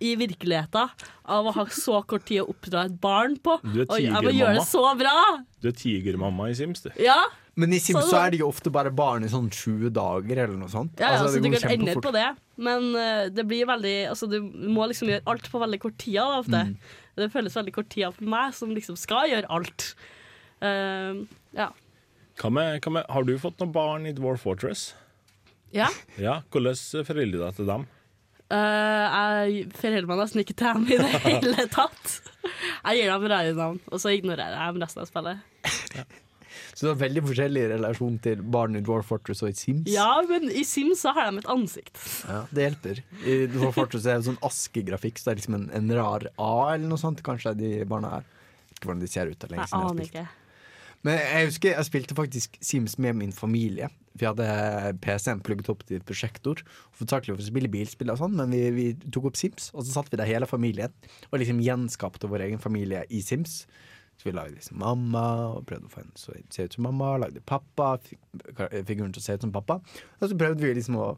i virkeligheten av å ha så kort tid å oppdra et barn på. Du er tigermamma. det så bra! Du er tigermamma i Sims, du. Ja, Men i Sims Så er de jo ofte bare barn i sånn 20 dager eller noe sånt. Ja, ja, Altså, så du kan endre på det, men uh, det blir veldig Altså, du må liksom gjøre alt på veldig kort tid da, ofte. Mm. Det føles veldig kort tid for meg, som liksom skal gjøre alt. Uh, ja. Hva med, hva med, har du fått noen barn i Dwarf Fortress? ja. Ja, Hvordan forholder du deg til dem? Uh, jeg forholder meg nesten ikke til dem i det hele tatt. Jeg gir dem radionavn, og så ignorerer jeg dem resten av spillet. Så du har veldig forskjellig relasjon til barn i Dwarf Fortress og i Sims. Ja, men i Sims så har de et ansikt. Ja, det hjelper. I Dwarf Fortress er det sånn askegrafikk, så det er liksom en, en rar A eller noe sånt. Kanskje de barna er. Ikke hvordan de ser ut. det lenge Jeg siden jeg aner ikke. Men jeg husker jeg spilte faktisk Sims med min familie. Vi hadde PC-en plugget opp til prosjektor. Hovedsakelig for å spille bilspill og sånn, men vi, vi tok opp Sims, og så satt vi der hele familien og liksom gjenskapte vår egen familie i Sims. Så vi lagde liksom mamma, og prøvde å få henne til å se ut som mamma. Lagde pappa, figuren til å se ut som pappa. Og så prøvde vi liksom å,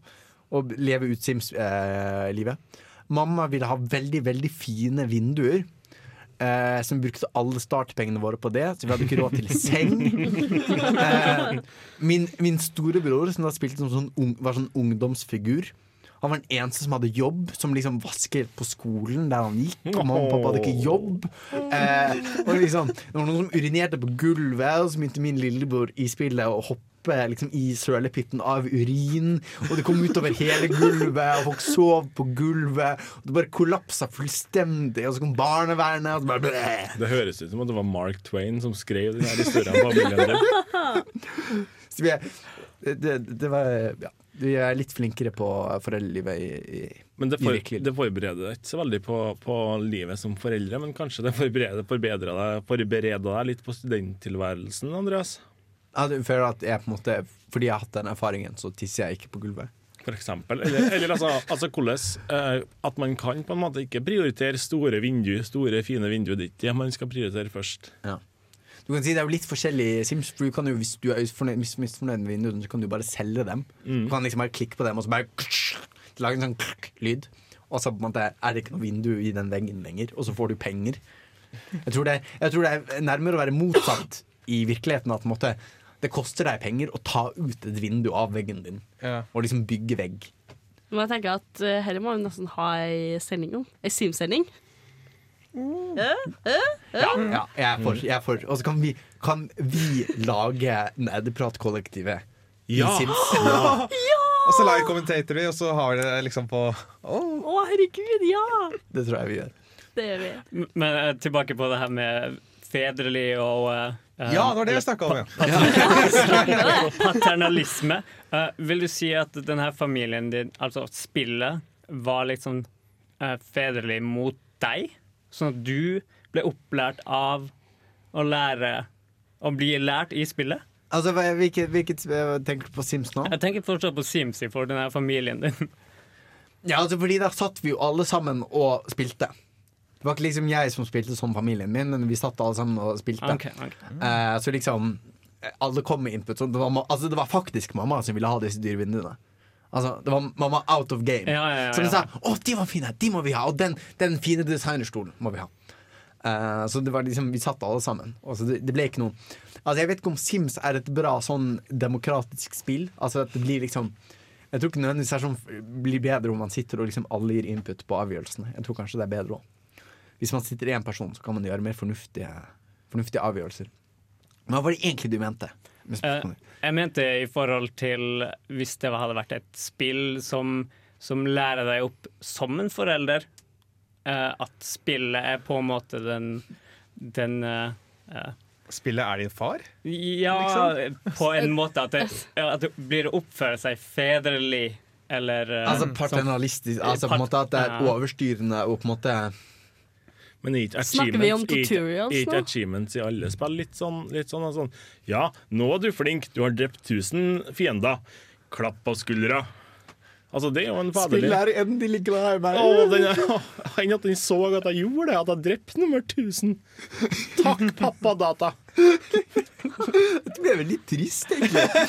å leve ut Sims-livet. mamma ville ha veldig, veldig fine vinduer. Eh, som brukte alle startpengene våre på det, så vi hadde ikke råd til seng. [LAUGHS] Eh, min, min storebror, som da spilte som sånn var sånn ungdomsfigur Han var den eneste som hadde jobb, som liksom vasket på skolen der han gikk. Og mamma og pappa hadde ikke jobb. Eh, og liksom, det var noen som urinerte på gulvet, og så begynte min lillebror i spillet å hoppe liksom, i sølepytten av urin. Og det kom utover hele gulvet, og folk sov på gulvet. Og det bare kollapsa fullstendig, og så kom barnevernet, og så bare. Det høres ut som at det var Mark Twain som skrev den her historien om familien din. Er, det, det var ja, Vi er litt flinkere på foreldrelivet i, i, Men det, for, i det forbereder deg ikke så veldig på, på livet som foreldre, men kanskje det forbereder, deg, forbereder deg litt på studenttilværelsen, Andreas? Ja, du føler at jeg på en måte Fordi jeg har hatt den erfaringen, så tisser jeg ikke på gulvet. For eksempel. Eller, eller altså, [LAUGHS] altså hvordan eh, At man kan på en måte ikke prioritere store vinduer, store, fine vinduer. ditt. Ja, man skal prioritere først. Ja. Du kan si Det er jo litt forskjellig Sims. For du kan jo, Hvis du er misfornøyd, mis- med vinduene, så kan du bare selge dem. Mm. Du kan liksom bare klikke på dem og så bare lage en sånn lyd. Og så på en måte er det ikke noe vindu i den veggen lenger, og så får du penger. Jeg tror det, er- jeg tror det er nærmere å være motsatt i virkeligheten. At på en måte, det koster deg penger å ta ut et vindu av veggen din. Og liksom bygge vegg. Men jeg tenker at uh, her må vi nesten ha ei sending om. Ei Sim-sending. Ja, ja jeg er for. Jeg er for. Og så kan vi, kan vi lage Nerdeprat-kollektivet i Ja. Sims. [LAUGHS] Ja. Og så live commentator vi, og så har vi det liksom på Å, herregud, ja! Det tror jeg vi gjør. Det gjør vi. M- Men eh, tilbake på det her med fedrelig og eh, Ja, det var det vi snakket om, ja. [LAUGHS] Paternalisme. [LAUGHS] Paternalisme. Eh, vil du si at denne familien din, altså spillet, var litt sånn eh, fedrelig mot deg? Sånn at du ble opplært av å lære Å bli lært i spillet? Altså, hvilket, hvilket tenker du på Sims nå? Jeg tenker fortsatt på Sims for denne familien din. [LAUGHS] Ja, altså fordi der satt vi jo alle sammen og spilte. Det var ikke liksom jeg som spilte som familien min, men vi satt alle sammen og spilte. Ok, ok. Uh, så liksom Alle kom med input. Så det, var, altså, det var faktisk mamma som ville ha disse dyre vinduene. Altså, det var mamma out of game. Ja, ja, ja, Så de sa 'Å, de var fine! De må vi ha!' Og den, den fine designerstolen må vi ha. Uh, så det var liksom, vi satt alle sammen. Og så det, det ble ikke noe Altså Jeg vet ikke om Sims er et bra sånn demokratisk spill. Altså at det blir liksom Jeg tror ikke nødvendigvis det sånn, blir bedre om man sitter og liksom alle gir input på avgjørelsene. Jeg tror kanskje det er bedre òg. Hvis man sitter én person, så kan man gjøre mer fornuftige, fornuftige avgjørelser. Men hva var det egentlig du mente? Eh, jeg mente i forhold til hvis det hadde vært et spill som, som lærer deg opp som en forelder, eh, at spillet er på en måte den, den eh, Spillet er din far? Ja, Liksom? på en måte. At det, at det blir å oppføre seg fedrelig, eller Altså som- paternalistisk, altså på en måte at det er overstyrende og på en måte Men er ikke Snakker vi om achievements- er ikke achievements i alle spill litt sånn, litt sånn, sånn Ja, nå er du flink, du har drept 1000 fiender. Klapp på skuldra. Altså, det er jo en faderlig Spillet er endelig glad i meg! Å, den er, [LAUGHS] Enn at den så at jeg gjorde det, at jeg drepte nummer 1000. Takk, pappa data. [LAUGHS] Det ble veldig trist, egentlig.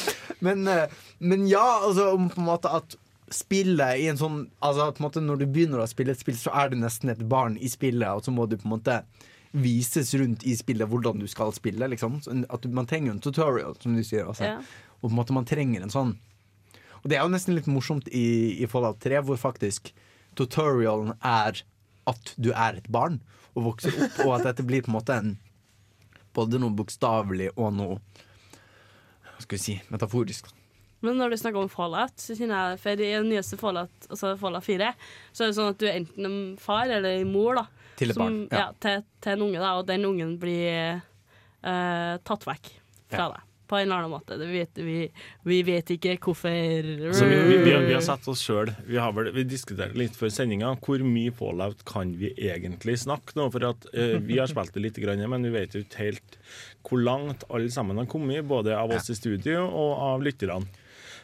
Men, eh, men ja, altså om på en måte at spillet i en sånn Altså på en måte når du begynner å spille et spill, så er du nesten et barn i spillet, og så må du på en måte vises rundt i spillet hvordan du skal spille. Liksom. Så At man trenger en tutorial, som du sier. Altså. Ja. Og på en måte man trenger en sånn Og det er jo nesten litt morsomt i, i Fallout 3, hvor faktisk tutorialen er at du er et barn og vokser opp, og at dette blir på en måte en både noe bokstavelig og noe Hva skal vi si metaforisk. Men når du snakker om Fallout, så kjenner jeg for i den nyeste Fallout, altså Fallout 4, så er det sånn at du er enten en far eller en mor da, Til et som, barn, ja. ja. til, til en unge, da, og den ungen blir uh, tatt vekk fra Ja. deg. På en eller annen måte. Det vet, vi, vi vet ikke hvorfor. Så vi, vi, vi, har, vi har sett oss sjøl Vi, vi diskuterte litt før sendinga hvor mye fallout kan vi egentlig snakke nå. For at uh, [LAUGHS] vi har spilt det litt, grann, men vi vet jo ikke helt hvor langt alle sammen har kommet, både av oss i studio og av lytterne.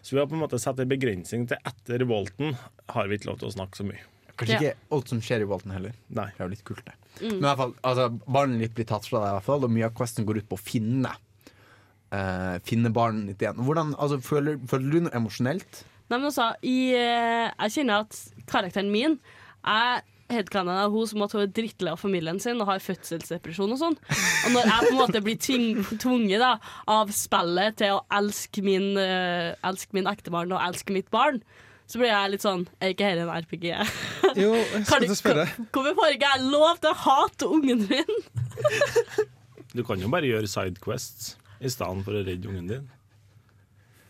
Så vi har på en måte satt en begrensning til etter Volten har vi ikke lov til å snakke så mye. Kanskje Ja. ikke alt som skjer i Bolten heller. Nei. Det er jo litt kult, det. Mm. Men i hvert fall, altså, barnet ditt blir tatt fra deg, i hvert fall, og mye av questen går ut på å finne. Uh, finne barnet ditt igjen. Hvordan, altså, føler, føler du noe emosjonelt? Nei, men også, i, eh, jeg kjenner at karakteren min er headcanon er hun som at hun er drittlei av familien sin og har fødselsdepresjon og sånn. Og når jeg på en måte blir tving, tvunget da, av spillet til å elske min, uh, elske min ektemann og elske mitt barn, så blir jeg litt sånn Er ikke dette en RPG? Jo, [LAUGHS] jeg å spørre. Hvorfor får ikke jeg lov til å hate ungen min? Du kan jo bare gjøre sidequests i stedet for å redde ungen din.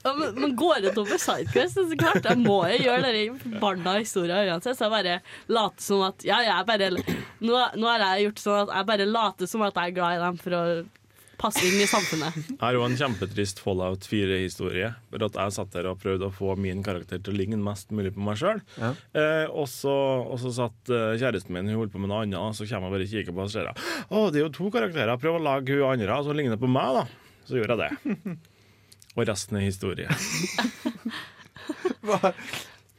Ja, men, men går det over sidequest? Så klart, jeg må jo gjøre det barna historier uansett. Så jeg bare later som at Ja, jeg bare nå, nå har jeg gjort sånn at jeg bare later som at jeg er glad i dem for å passe inn i samfunnet. Jeg har òg en kjempetrist Fallout 4-historie. For at jeg satt der og prøvde å få min karakter til å ligne mest mulig på meg sjøl. Ja. Eh, og, så, satt eh, kjæresten min hun holdt på med noe annet, og så kommer jeg bare og kikker på og ser Å, det er jo to karakterer. Prøv å lage hun andre som ligner på meg, da. Så gjorde jeg det. [LAUGHS] Og resten er historie. [LAUGHS]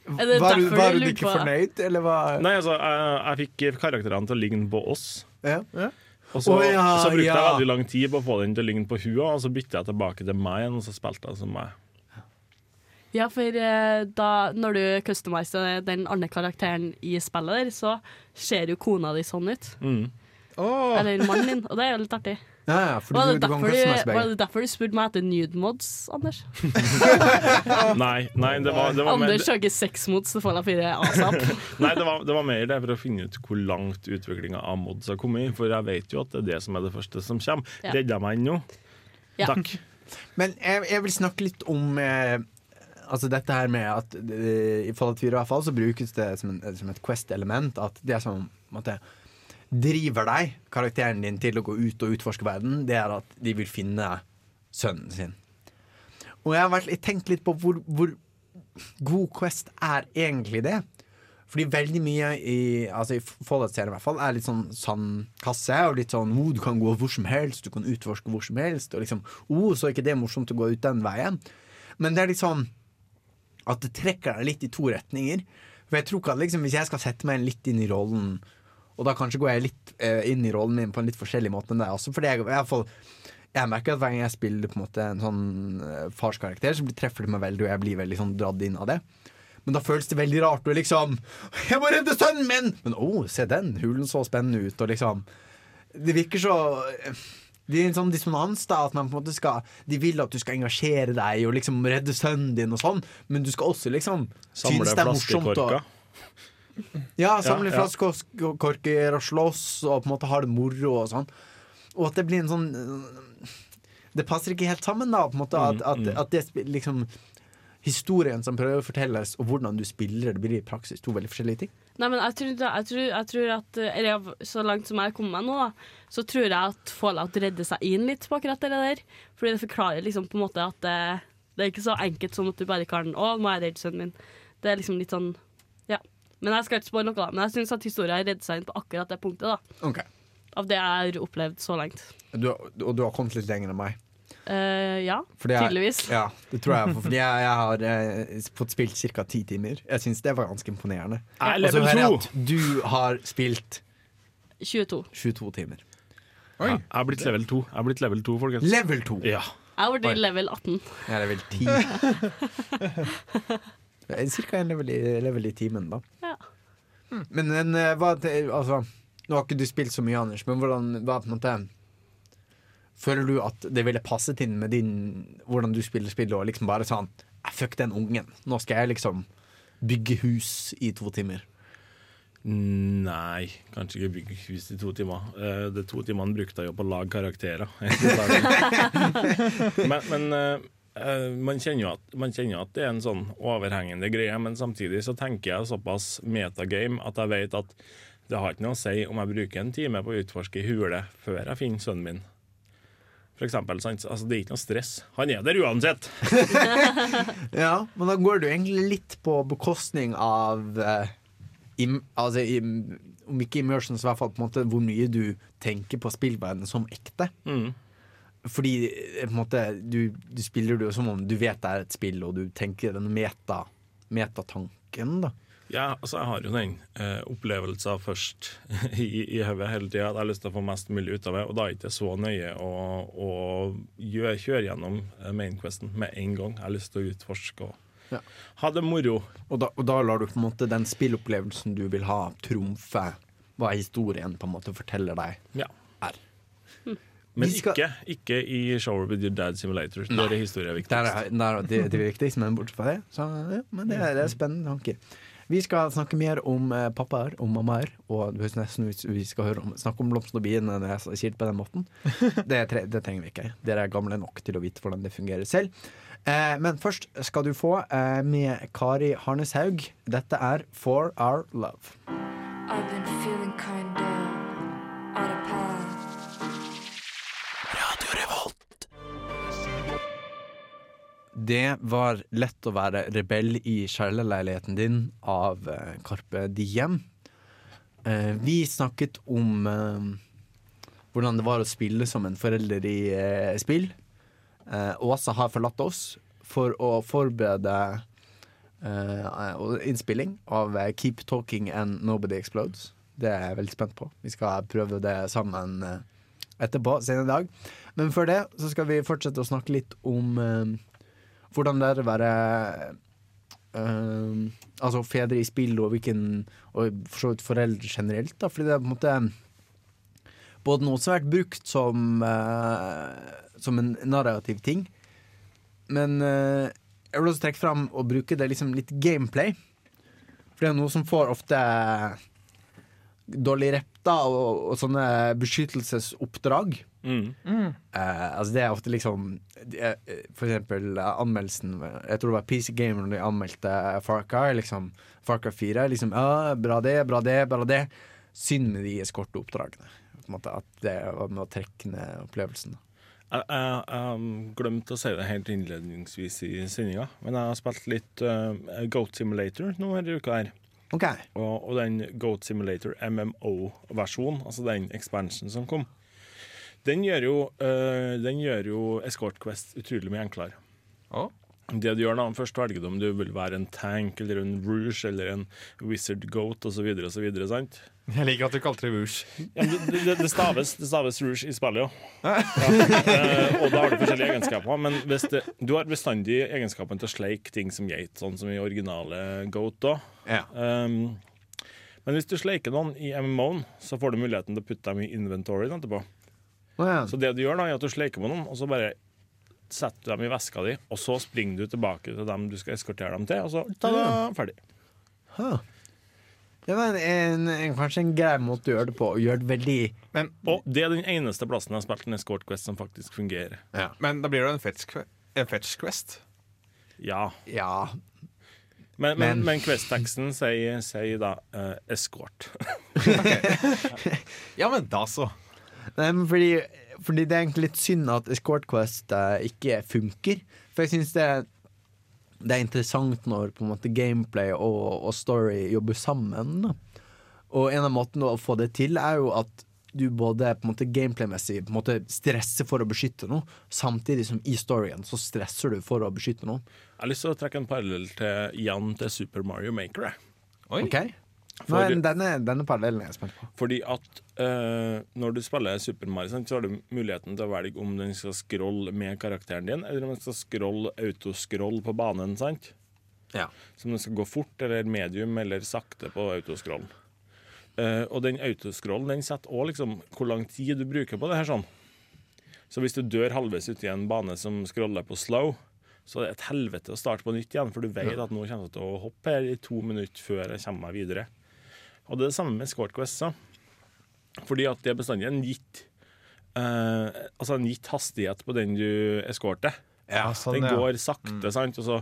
Er det Var, du- derfor var du du ikke på fornøyd, eller hva Nei, altså, jeg, jeg fikk karakterene til å ligne på oss. Ja. Og så, oh, ja, så brukte jeg ja. veldig lang tid på å få den til å ligne på hua, og så bytta jeg tilbake til meg igjen, og så spilte jeg som meg. Ja, for eh, da, når du customiser den andre karakteren i spillet der, så ser jo kona di sånn ut. Mm. Eller mannen din, og det er jo litt artig. Ja, ja, for var, det du du, var det derfor du spurte meg etter nude mods, Anders? [LAUGHS] Nei, nei, det var, det var Anders ikke sex mods til Fallout 4 asap. [LAUGHS] nei det, var, det var mer det for å finne ut hvor langt utviklinga av mods har kommet. For jeg vet jo at det er det som er det første som kommer. Ja. Redda meg ennå. Ja. Takk. Men jeg, jeg vil snakke litt om eh, Altså dette her med at eh, I Fallout 4 i hvert fall så brukes det som, en, som et Quest-element. At det som sånn en måte, driver deg, karakteren din, til å gå ut og utforske verden, det er at de vil finne sønnen sin. Og jeg har vært, jeg tenkt litt på hvor, hvor god Quest er egentlig det. Fordi veldig mye i, altså i Fallout-serien i hvert fall er litt sånn sandkasse. Og litt sånn oh, du kan gå hvor som helst, du kan utforske hvor som helst. Og liksom, oh, så er ikke det morsomt å gå ut den veien. Men det er liksom at det trekker deg litt i to retninger. For jeg tror ikke at liksom, Hvis jeg skal sette meg litt inn i rollen, og da kanskje går jeg litt uh, inn i rollen min på en litt forskjellig måte enn deg også, fordi jeg, i hvert fall, jeg merker at hver gang jeg spiller på en måte en sånn uh, farskarakter, så treffer det meg veldig, og jeg blir veldig sånn dratt inn av det. Men da føles det veldig rart. Og liksom [LAUGHS] 'Jeg må redde sønnen min!' Men å, se den! Hulen så spennende ut. Og liksom Det virker så Det er en sånn dissonans, da. At man på en måte skal De vil at du skal engasjere deg og liksom redde sønnen din og sånn, men du skal også liksom Samle synes det er morsomt flaskekorker. Ja, samle Ja, ja. flaskekorker og slåss og på en måte ha det moro og sånn. Og at det blir en sånn øh, Det passer ikke helt sammen, da. På en måte, at, Mm, at, mm. at det liksom Historien som prøver å fortelles, og hvordan du spiller det, blir i praksis to veldig forskjellige ting. Nei, men jeg tror, jeg tror, jeg tror at eh, eller jeg- Så langt som jeg har kommet meg nå, da, så tror jeg at Fallout redder seg inn litt på akkurat det der. Fordi det forklarer liksom på en måte at det, det er ikke så enkelt som at du bare kan Å, nå er jeg redd sønnen min. Det er liksom litt sånn. Men jeg skal ikke spoile noe, da. Men jeg syns at historien har reddet seg inn på akkurat det punktet. da okay. Av det jeg har opplevd så langt. Du, og du har kommet litt lenger enn meg. Uh, ja, Fordi jeg- tydeligvis. Ja, det tror jeg. Fordi jeg, jeg har eh, fått spilt ca. ti timer. Jeg syns det var ganske imponerende. Jeg er Og så hører jeg at du har spilt 22. 22 timer. Ja, Jeg har blitt level 2, Jeg har blitt level 2 folkens. Level 2? Ja. Jeg har blitt level 18. Jeg er level 10. [LAUGHS] Cirka en level level i timen, da. Ja. Men, men eh, hva altså, Nå har ikke du spilt så mye, Anders, men hvordan hva på en måte Føler du at det ville passet inn med din hvordan du spiller spillet, og liksom bare sånn "Eh, Fuck den ungen. Nå skal jeg liksom bygge hus i to timer. Nei, kanskje ikke bygge hus i to timer. Eh, De to timene brukte jeg jo på å lage karakterer. [LAUGHS] [LAUGHS] men men eh, man, kjenner jo at, man kjenner jo at det er en sånn overhengende greie, men samtidig så tenker jeg såpass metagame at jeg vet at det har ikke noe å si om jeg bruker en time på å utforske ei hule før jeg finner sønnen min. For eksempel. Altså, det er ikke noe stress. Han er der uansett. [LAUGHS] Ja, men da går det jo egentlig litt på bekostning av uh, im, altså, im, Om ikke immersion, så i hvert fall på en måte hvor mye du tenker på spillverdenen som ekte. Mm. Fordi eh, på en måte, du, du spiller det jo som om du vet det er et spill, og du tenker den meta, metatanken, da. Ja, altså jeg har jo den eh, opplevelsen først [LAUGHS] i, i hodet hele tida. Jeg har lyst til å få mest mulig ut av det. Og da er det ikke så nøye å, å gjøre, kjøre gjennom eh, mainquesten med en gang. Jeg har lyst til å utforske og Ja. ha det moro. Og da, og da lar du på en måte den spillopplevelsen du vil ha, trumfe hva historien på en måte forteller deg Ja. er. Men skal- ikke, ikke i Shower with your dad simulator. Der er historie viktigst. Der er, er- det, det er viktigst, men bortsett fra det, så ja, men det, er- det er spennende tanker. Vi skal snakke mer om eh, pappaer og mammaer, og nesten vi skal høre om, snakke om blomstene og biene når jeg sier det på den måten. [LAUGHS] Det, tre, det trenger vi ikke. Dere er gamle nok til å vite hvordan det fungerer selv. Eh, men først skal du få eh, med Kari Harneshaug. Dette er For Our Love. I've been feeling kinda out Det var lett å være rebell i kjellerleiligheten din av eh, Carpe Diem. Eh, vi snakket om eh, hvordan det var å spille som en forelder i eh, spill. Eh, Åsa har forlatt oss for å forberede eh, innspilling av eh, Keep Talking and Nobody Explodes. Det er jeg veldig spent på. Vi skal prøve det sammen eh, etterpå, senere i dag. Men før det så skal vi fortsette å snakke litt om eh, hvordan det er å være Uh, Altså fedre i spill, og hvilken Og for så vidt foreldre generelt, da. Fordi det er på en måte både noe som har vært brukt som uh, Som en narrativ ting, men uh, jeg vil også trekke fram og bruke det liksom litt gameplay. For det er noe som får ofte dårlig rep, da, og, og sånne beskyttelsesoppdrag. Eh, altså det er ofte liksom er, eh, For eksempel eh, anmeldelsen Jeg tror det var PC Gamer når de anmeldte Far Cry. Liksom, Far Cry 4. Liksom, ja, bra det, bra det, bra det. Synd med de eskorteoppdragene. På en måte At det var med å trekke ned opplevelsen. Jeg, jeg, jeg glemte å si det helt innledningsvis i sendinga, men jeg har spilt litt uh, Goat Simulator nå denne uka her. okay. Og, og den Goat Simulator MMO-versjonen, altså den expansion som kom, den gjør jo, uh, den gjør jo Escort Quest utrolig mye enklere. Det du gjør da, Først velger du om du vil være en tank eller en rouge eller en wizard goat osv. sant? Jeg liker at du kalte det rouge. Ja, det, det, det, staves, det staves rouge i spillet, jo. Ja. Eh, og da har du forskjellige egenskaper. Men du har bestandig egenskapen til å sleike ting som geit, sånn som i originale Goat. da. Um, men hvis du sleiker noen i MMO-en, så får du muligheten til å putte dem i inventoryen etterpå. Så det du gjør da, er at du sleiker på noen, og så bare setter du dem i veska di, og så springer du tilbake til dem du skal eskortere dem til, og så ta-da, ferdig. Huh. Det var en, en, en, kanskje en grei måte å gjøre det på. Å gjøre det veldig Og det er den eneste plassen jeg har spilt en Escort Quest som faktisk fungerer. Men da blir det en fetch, en fetch quest. Ja. Ja. Men, men, Men- men Quest-teksten sier, sier da uh, escort. [LAUGHS] Ja, men da så. Nei, men fordi, fordi det er egentlig litt synd at Escort Quest uh, ikke funker. For jeg syns det, det er interessant når på en måte gameplay og, og story jobber sammen. Da. Og en av måtene å få det til, er jo at du både på en måte gameplay-messig stresser for å beskytte noe, samtidig som i storyen så stresser du for å beskytte noe. Jeg har lyst til å trekke en parallell til Jan til Super Mario Maker. Oi. Ok? For- Nei, denne, denne parallellen er jeg spent på. Fordi at uh, når du spiller Super Mario, sant, så har du muligheten til å velge om den skal scrolle med karakteren din, eller om den skal scrolle autoscroll på banen. sant? Ja. Så om den skal gå fort eller medium eller sakte på autoscroll. Uh, og den autoscrollen den setter òg liksom hvor lang tid du bruker på det her. sånn. Så hvis du dør halvveis uti en bane som scroller på slow, så er det et helvete å starte på nytt igjen, for du vet Ja. at nå kommer jeg til å hoppe her i to minutter før jeg kommer meg videre. Og det er det samme med Escort Quest. Så. Fordi at det er bestandig en gitt eh, Altså en gitt hastighet på den du eskorter. sånn, den går sakte, sant. Og så,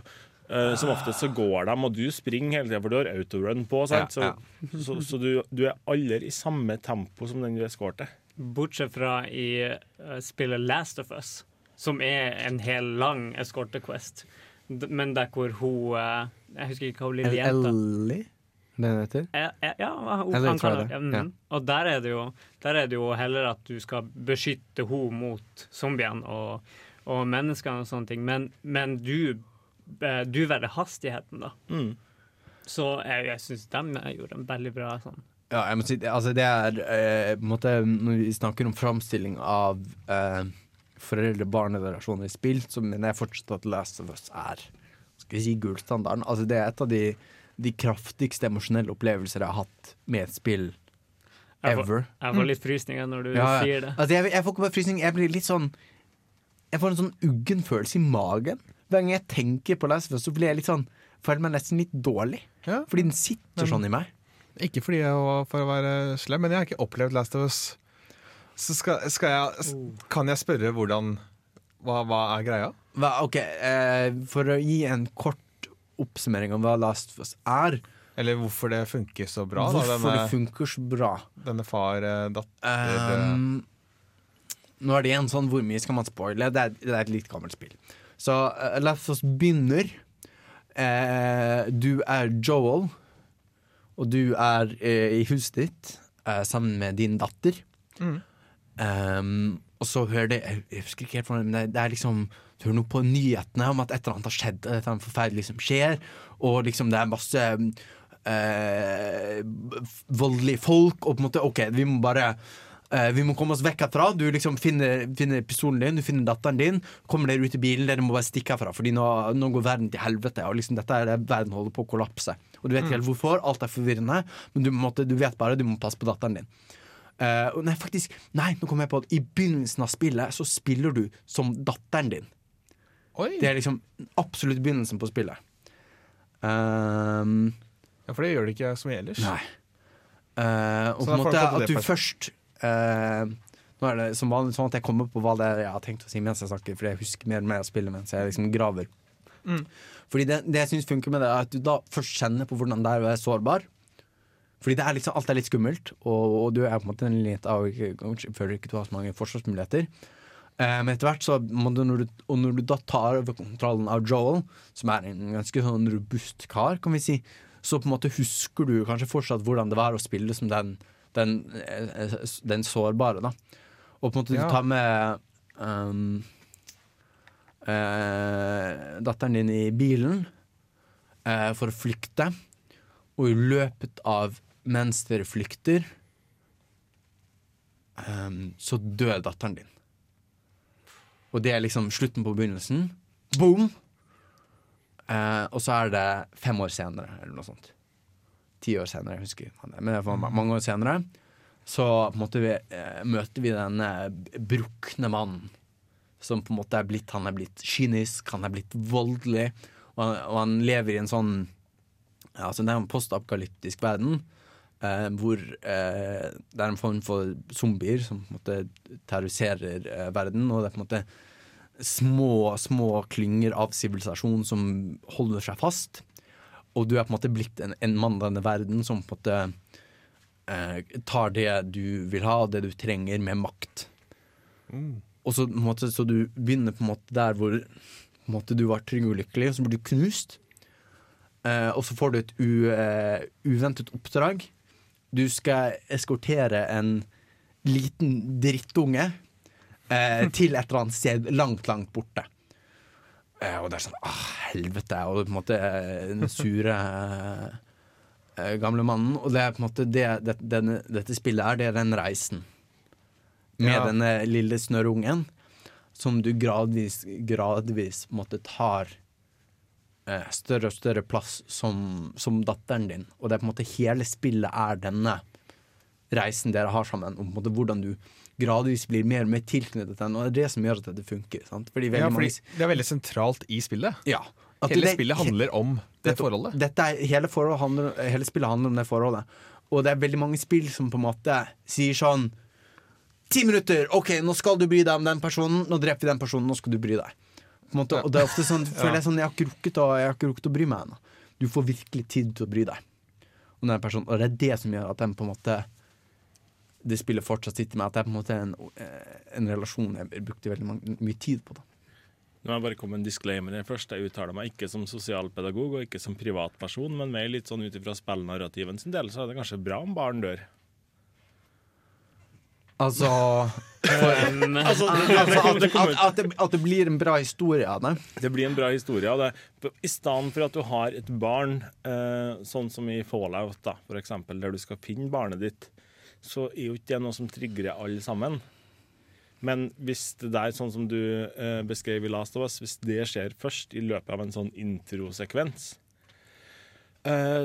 eh, som oftest så går de, og du springer hele tida, for du har autorun på. Sant? Ja, Så, så, så du, du er aldri i samme tempo som den du eskorter. Bortsett fra i uh, spillet Last of Us, som er en hel lang eskorte-quest. Men der hvor hun uh, Jeg husker ikke hva hun lille jenta Ellie? Den heter? Ja, ja, ja, kalle det. ja, mhm. Ja. Og der er, det jo, der er det jo heller at du skal beskytte henne mot zombiene og, og menneskene og sånne ting. Men, men du, eh, du velger hastigheten, da. Mm. Så jeg, jeg syns de gjorde en veldig bra sånn. Ja, jeg må si, altså det er eh, på en måte, Når vi snakker om framstilling av eh, foreldre-barn-relasjoner i spill, så mener jeg fortsatt at Last of Us er skal vi si gullstandarden. Altså det er et av de, de kraftigste emosjonelle opplevelser jeg har hatt med et spill Jeg ever. får, jeg får litt frysninger når du Ja, ja. sier det. Altså, jeg, jeg får ikke bare frysning, jeg blir litt sånn Jeg får en sånn uggen følelse i magen. Hver gang jeg tenker på Last of Us, så blir jeg litt sånn føler meg nesten litt dårlig. Fordi den sitter sånn i meg. Ikke fordi jeg var for å være slem, men jeg har ikke opplevd Last of Us. Så skal, skal jeg, kan jeg spørre hvordan Hva, hva er greia? Hva, ok, eh, For å gi en kort oppsummering om hva Last of Us er Eller hvorfor det funker så bra? da, Hvorfor denne- det funker så bra Denne far-datter Um, Nå er det en sånn Hvor mye skal man spoile? Det er, det er et litt gammelt spill Så uh, Last of Us begynner Uh, Du er Joel Og du er uh, i huset ditt uh, Sammen med din datter Mm. Um, og så hører det Jeg jeg husker ikke helt hvordan Men det, det er liksom Hører noe på nyhetene om at et eller annet har skjedd Et eller annet forferdelig som skjer Og liksom det er masse eh, Voldelige folk Og på en måte, ok, vi må bare eh, Vi må komme oss vekk herfra. Du liksom finner, finner pistolen din, du finner datteren din Kommer dere ut i bilen, dere må bare stikke herfra Fordi nå, nå går verden til helvete Og liksom dette er det verden holder på å kollapse. Og du vet ikke Mm. helt hvorfor, alt er forvirrende Men du, måtte, du vet bare, du må passe på datteren din. Uh, nei, faktisk, nei, nå kom jeg på at I begynnelsen av spillet Så spiller du som datteren din Det er liksom absolutt begynnelsen på spillet um, Ja, for det gjør det ikke som ellers. Nei Uh, Og Så på en måte at du først. eh, Nå er det som vanlig sånn at jeg kommer på hva det er jeg har tenkt å si mens jeg snakker Fordi jeg husker mer og mer av spillet mens jeg liksom graver Mm. Fordi det, det jeg synes funker med det Er at du da først kjenner på hvordan det er å være sårbar fordi det er liksom, alt er litt skummelt, og, og du er på en måte en litt av føler ikke du har så mange forsvarsmuligheter. Eh, men etter hvert så når du, Og når du da tar over kontrollen av Joel, som er en ganske sånn robust kar, kan vi si, så på en måte husker du kanskje fortsatt hvordan det var å spille som den, den, eh, den sårbare, da. Og på en måte Ja. du tar med um, uh, datteren din i bilen uh, for å flykte. Og i løpet av mens dere flykter, um, så dør datteren din. Og det er liksom slutten på begynnelsen. Boom! Eh, og så er det fem år senere, eller noe sånt. Ti år senere, jeg husker ikke. Men det var mange år senere. Så på en måte vi, eh, møter vi denne brukne mannen. Som på en måte er blitt Han er blitt kynisk, han er blitt voldelig. Og han, og han lever i en sånn altså Det er en postapokalyptisk verden eh, hvor eh, det er en form for zombier som på en måte terroriserer eh, verden. Og det er på en måte små, små klynger av sivilisasjon som holder seg fast. Og du er på en måte blitt en, en mann av denne verden som på en måte eh, tar det du vil ha, det du trenger, med makt. Og så, på en måte, så du begynner på en måte der hvor måte, du var trygg og lykkelig, og så blir du knust. Eh, og så får du et u, eh, uventet oppdrag. Du skal eskortere en liten drittunge eh, til et eller annet sted langt, langt borte. Eh, og det er sånn ah, helvete. Og det er på en måte eh, den sure eh, gamle mannen. Og det er på en måte det, det, denne, dette spillet er, det er den reisen. Med Ja. denne lille snørrungen. Som du gradvis, gradvis måte tar eh, større og større plass som, som datteren din. Og det er på en måte hele spillet er denne reisen dere har sammen. Om hvordan du gradvis blir mer og mer tilknyttet til den. Og det er det som gjør at dette funker. Sant? Fordi Ja, fordi mange det er veldig sentralt i spillet. Ja. At Hele det- spillet handler om det Dette- forholdet. Dette er, hele, forholdet handler, hele spillet handler om det forholdet. Og det er veldig mange spill som på en måte sier sånn Ti minutter! OK, nå skal du bry deg om den personen. Nå dreper vi den personen. Nå skal du bry deg. På en måte, og det er ofte sånn, [LAUGHS] føler jeg sånn Jeg har ikke rukket å, jeg har ikke rukket å bry meg ennå. Du får virkelig tid til å bry deg Og, den personen. Og det er det som gjør at den på en måte det spillet fortsatt sitter med. At det er på en måte en, eh, en relasjon jeg brukte veldig mange, mye tid på. Da. Nå har jeg bare kommet en disclaimer. her først. Jeg uttaler meg ikke som sosialpedagog og ikke som privatperson, men mer litt sånn ut ifra spillnarrativen sin del, så er det kanskje bra om barn dør. Altså Um, [LAUGHS] altså, altså, at, det at, at, det, at det blir en bra historie av det. Det blir en bra historie av det. I stedet for at du har et barn, eh, sånn som i Fallout, da, for eksempel, der du skal finne barnet ditt, så er jo ikke det noe som trigger alle sammen. Men hvis det der, sånn som du eh, beskrev i Last of Us, hvis det skjer først i løpet av en sånn introsekvens,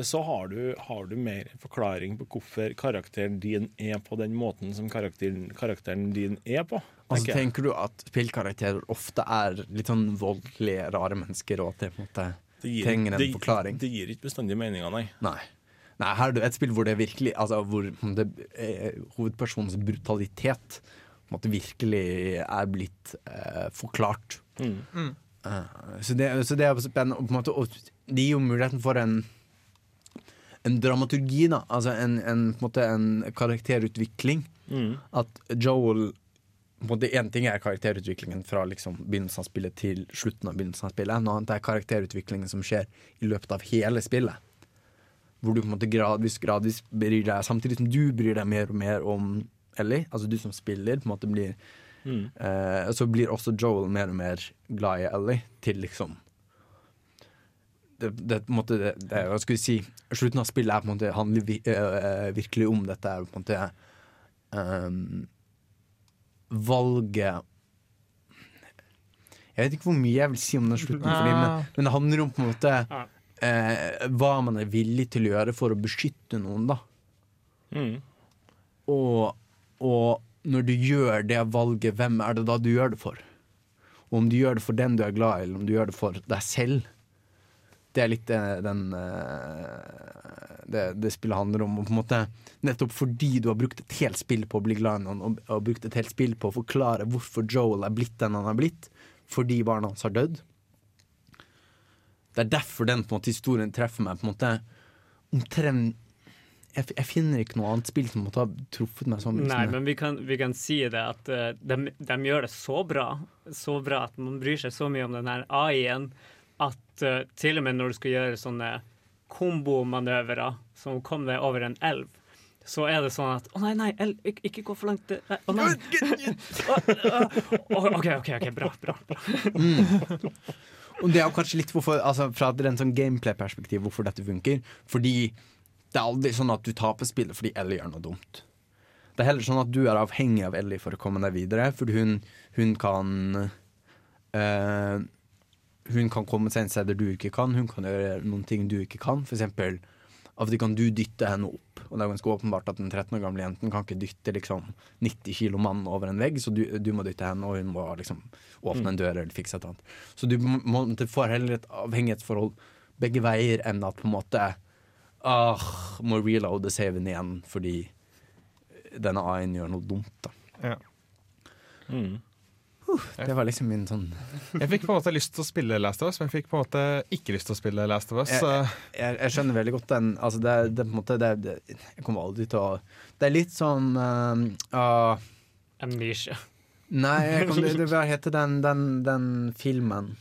så har du, har du mer forklaring på hvorfor karakteren din er på den måten som karakteren, karakteren din er på. Altså, tenker du at spillkarakterer ofte er litt sånn voldelige, rare mennesker, og at det på en måte Det gir- trenger en det- forklaring? Det gir ikke bestandig meninger, nei. Nei. Nei, her er det et spill hvor det virkelig Altså hvor det, eh, hovedpersonens brutalitet på en måte virkelig er blitt eh, forklart. Mm. Mm. Uh, så, det, så det er spennende. Og, på en måte, og det gir jo muligheten for en en dramaturgi, da. Altså en, en, på en, måte en karakterutvikling. Mm. At Joel Én ting er karakterutviklingen fra liksom begynnelsen av spillet til slutten av begynnelsen av spillet. Noe annet er karakterutviklingen som skjer i løpet av hele spillet. Hvor du på en måte gradvis, gradvis bryr deg Samtidig som du bryr deg mer og mer om Ellie, altså du som spiller, på en måte blir Mm. eh, Så blir også Joel mer og mer glad i Ellie, til liksom det, det, måte, det, det, Hva skal vi si Slutten av spillet er på en måte handler vi, eh, virkelig om dette. Er på en måte ehm, valget Jeg vet ikke hvor mye jeg vil si om den slutten, fordi, men, men det handler om på en måte eh, hva man er villig til å gjøre for å beskytte noen, da. Mm. Og, og når du gjør det valget, hvem er det da du gjør det for? Og om du gjør det for den du er glad i, eller om du gjør det for deg selv. Det er litt det den eh, det, det spillet handler om. Og på en måte Nettopp fordi du har brukt et helt spill på å bli glad i noen, og, og brukt et helt spill på å forklare hvorfor Joel er blitt den han er blitt, fordi barna hans har dødd. Det er derfor den måte historien treffer meg. på en måte omtrent jeg, jeg finner ikke noe annet spill som måtte ha truffet meg sånn. Nei, men vi kan, vi kan si det at uh, de, de gjør det så bra, så bra at man bryr seg så mye om den her AI-en at uh, til og med når du skal gjøre sånne kombomanøvere som kom deg over en elv, så er det sånn at Å nei, nei, elv, ikke, ikke gå for langt. Nei, oh, nei. [LAUGHS] Å, å, OK, OK, ok, bra. bra, bra. Mm. Og det er kanskje litt hvorfor, altså fra rent sånn gameplay-perspektiv hvorfor dette funker. Fordi det er aldri sånn at du taper spillet fordi Ellie gjør noe dumt. Det er heller sånn at du er avhengig av Ellie for å komme deg videre, fordi hun, hun kan eh, Hun kan komme seg inn steder du ikke kan, hun kan gjøre noen ting du ikke kan. For eksempel av og til kan du dytte henne opp, og det er ganske åpenbart at den 13 år gamle jenten kan ikke dytte liksom 90 kilo mann over en vegg, så du, du må dytte henne, og hun må liksom åpne en dør eller fikse et eller annet. Så du må, må, får heller et avhengighetsforhold begge veier enn at på en måte ah, må reloade saven igjen fordi denne A-en gjør noe dumt. da. Ja. Mm. Uh, det var liksom min sånn Jeg fikk på en måte lyst til å spille Last of Us, men jeg fikk på en måte ikke lyst til å spille Last of Us. jeg, jeg, jeg skjønner veldig godt den. Altså det, er- det, på en måte, det, er- det, Jeg kommer aldri til å Det er litt sånn uh, uh Amnesia. Nei, jeg kom, det, [LAUGHS] det, hva heter den, den, den filmen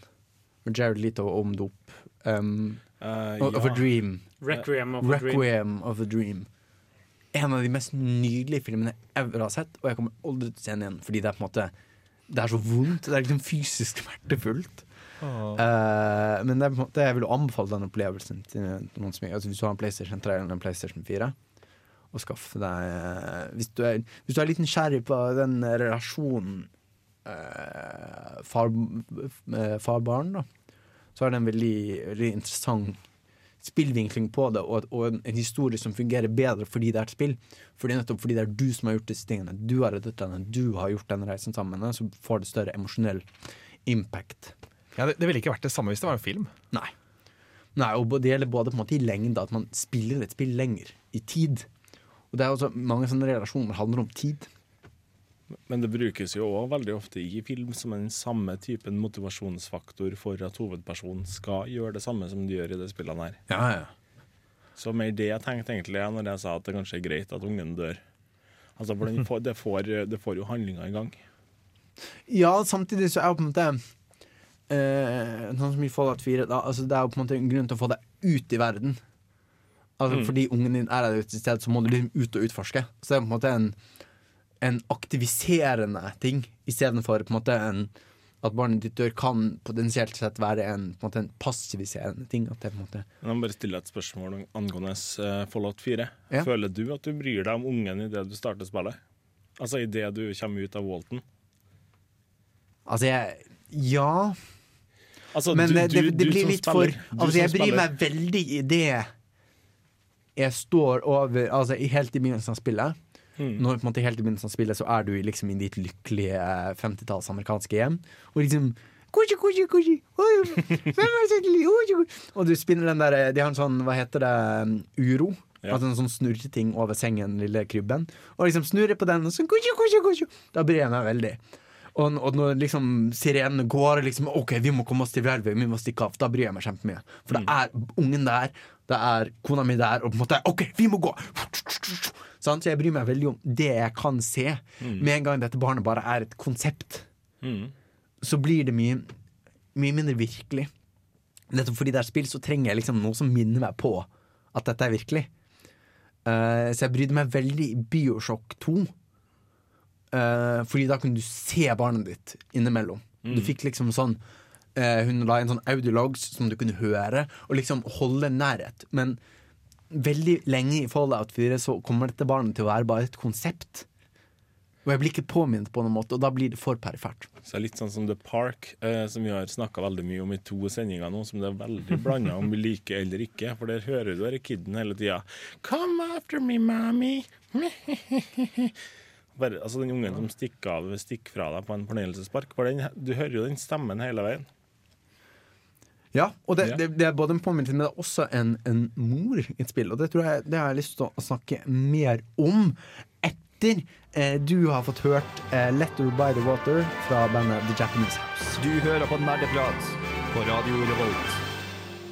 med Jared Leto om dop? Um, uh, of, of a. Dream. Requiem of a Dream. Requiem of a Dream. En av de mest nydelige filmene jeg ever har sett, og jeg kommer aldri til å se den igjen, fordi det er på en måte Det er så vondt. Det er liksom fysisk smertefullt. Eh, men det er måte, jeg vil anbefale den opplevelsen til noen som altså Hvis du har en PlayStation 3 eller en PlayStation 4, og skaffe deg uh, hvis, du er, hvis du er litt nysgjerrig på den relasjonen uh, far, far-barn, da, så er det en veldig, veldig interessant spillvinkling på det, og, og en, historie som fungerer bedre fordi det er et spill. Fordi nettopp fordi det er du som har gjort disse tingene. Du har reddet denne, du har gjort denne reisen sammen med henne, så får det større emosjonell impact. Ja, det, det ville ikke vært det samme hvis det var en film. Nei. Nei, og det gjelder både på en måte i lengde, at man spiller et spill lenger, i tid. Og det er også mange sånne relasjoner handler om tid. Men det brukes jo òg veldig ofte i film som den samme typen motivasjonsfaktor for at hovedpersonen skal gjøre det samme som de gjør i de spillene her. Ja, ja. Så mer det jeg tenkte egentlig når jeg sa at det kanskje er greit at ungen dør. Altså, for den får, det, får, det får jo handlinga i gang. Ja, samtidig så er jo på en måte eh, Sånn som i Fallout 4, da, altså det er jo på en måte en grunn til å få deg ut i verden. Altså Mm. Fordi ungen din er der et sted, så må du liksom ut og utforske. Så det er på en måte en en aktiviserende ting, istedenfor på en måte en at barnet ditt dør kan potensielt sett være en, på en, måte, en passiviserende ting. At det på en måte Jeg må bare stille et spørsmål angående eh, Fallout 4. Ja. Føler du at du bryr deg om ungen idet du starter spillet? Altså idet du kommer ut av Walton? Altså, jeg Ja. Altså, Men du- det, det, du- det du blir litt spiller- for Altså, jeg bryr meg veldig i det jeg står over Altså, helt i begynnelsen av spillet. Mm. Når på en måte helt i begynnelsen av spillet Så er du liksom i ditt lykkelige eh, 50-talls amerikanske hjem. Og liksom Kushi, kushi, kushi. Og du spinner den der eh, De har en sånn, hva heter det, um, uro. Ja. Altså en sånn snurreting over sengen, lille krybben. Og liksom snurrer på den, og sånn. Da bryr jeg meg veldig. Og, og når liksom sirenene går, liksom OK, vi må komme oss til Vjelvøy vi må stikke av. Da bryr jeg meg kjempemye. For det er ungen der, det er kona mi der, og på en måte OK, vi må gå! Så jeg bryr meg veldig om det jeg kan se. Mm. Med en gang dette barnet bare er et konsept, Mm. så blir det mye, mye mindre virkelig. Nettopp fordi det er spill, så trenger jeg liksom noe som minner meg på at dette er virkelig. Uh, så jeg brydde meg veldig i Bioshock 2. Eh, fordi da kunne du se barnet ditt innimellom. Mm. Du fikk liksom sånn uh, Hun la inn sånn audiologs som du kunne høre, og liksom holde nærhet. Men veldig lenge i Fallout 4 så kommer dette barnet til å være bare et konsept. Og jeg blir ikke påminnet på noen måte, og da blir det for perifert. Så litt sånn som The Park, eh, som vi har snakka veldig mye om i to sendinger nå, som det er veldig blanda om vi liker eller ikke. For der hører du denne kiden hele tida. Come after me, mommy. [LAUGHS] Bare, altså Den ungen som stikker av stikker fra deg på en fornøyelsespark. For den, du hører jo den stemmen hele veien. Ja, og det, Ja. det, det er både en påminnelse, men det er også en, en mor i et spill. Og det tror jeg det har jeg lyst til å snakke mer om etter eh, du har fått hørt eh, 'Let Her By The Water' fra bandet The Japanese House. Du hører på Nerdeprat på Radio Revolt.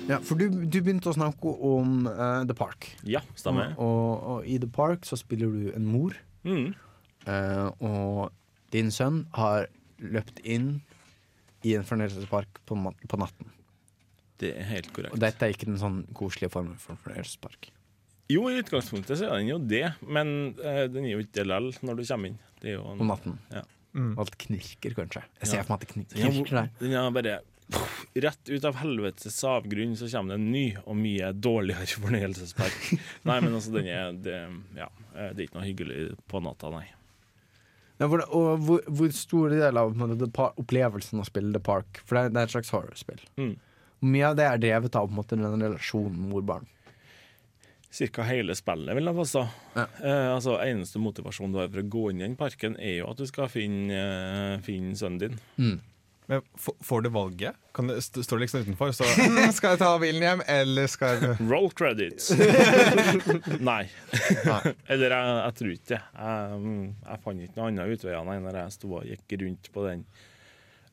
Ja, for du, du begynte å snakke om uh, The Park. Ja, stemmer. Og, og, og i The Park så spiller du en mor. Mm. Eh, og din sønn har løpt inn i en fornøyelsespark på, på natten. Det er helt korrekt. Og dette er ikke den sånn koselige formen for fornøyelsespark. Jo, i utgangspunktet så er den jo det, men uh, den er jo ikke det likevel når du kommer inn. Det er jo en, Om natten. Ja. Alt knirker, kanskje. Jeg ser Ja. for meg at det er- knirker der. Den er bare Rett ut av helvetes avgrunn så kommer det en ny og mye dårligere fornøyelsespark. [LAUGHS] nei, men altså, den er det, Ja, eh, det er ikke noe hyggelig på natta, nei. Ja, hvor, og hvor, hvor stor del av måte, opplevelsen å spille The Park For det er, det er et slags horrorspill. Mm. Mye av det er drevet av på en måte, den relasjonen mor-barn? Cirka hele spillet, vil jeg påstå. Eh, altså, eneste motivasjon du har for å gå inn i den parken, er jo at du skal finne, eh, finne sønnen din. Men Får du valget? Kan det, st står du liksom utenfor? Så [LAUGHS] mm, Skal jeg ta bilen hjem, eller skal jeg Roll credits. [LAUGHS] Nei. Eller jeg, jeg tror ikke det. Jeg, mm, jeg fant ikke noe annet utveier nei, når jeg sto og gikk rundt på den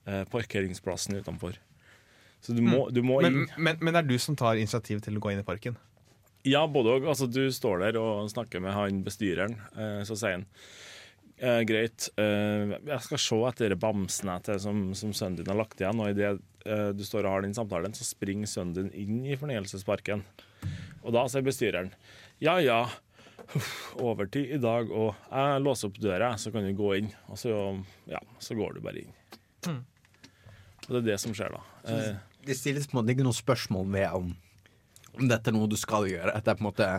eh, parkeringsplassen utenfor. Så du må, du må inn. men, men, men er du som tar initiativ til å gå inn i parken? Ja, både og. Altså, du står der og snakker med han bestyreren. Eh, så sier han eh, greit, eh, jeg skal se etter bamsen jeg til som, som sønnen din har lagt igjen. Og idet eh, du står og har den samtalen, så springer sønnen din inn i fornøyelsesparken. Og da sier bestyreren ja ja, overtid i dag, og jeg låser opp døra, så kan du gå inn. Og så, ja, så går du bare inn. Mm. Og det er det som skjer, da. Eh, Det stilles på en måte ikke noe spørsmål ved om dette er noe du skal gjøre. At det er på en måte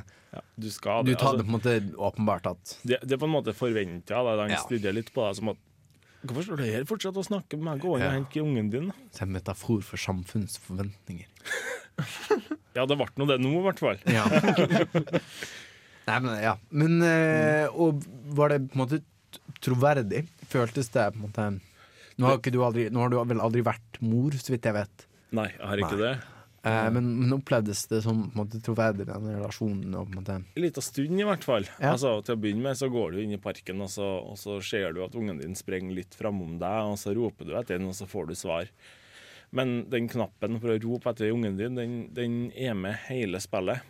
du skal Du tar altså- det på en måte åpenbart at Det, det er på en måte forventa. De Ja. stirrer litt på deg som at Hvorfor står du her fortsatt og snakker med meg? Gå inn og hent ungen din. Det er en metafor for samfunnsforventninger. [LAUGHS] Ja, det ble nå det nå, i hvert fall. [LAUGHS] Ja. Nei, men ja. Men øh, Og var det på en måte troverdig? Føltes det på en måte Nå har, du, aldri, nå har du vel aldri vært mor, så vidt jeg vet. Nei, jeg har ikke Nei. det. Eh, men, men opplevdes det som på en måte troverdig, den relasjonen? Og på en måte En liten stund, i hvert fall. Ja. Altså, til å begynne med så går du inn i parken, og så, og så ser du at ungen din sprenger litt framom deg, og så roper du etter den, og så får du svar. Men den knappen for å rope etter ungen din, den, den er med hele spillet.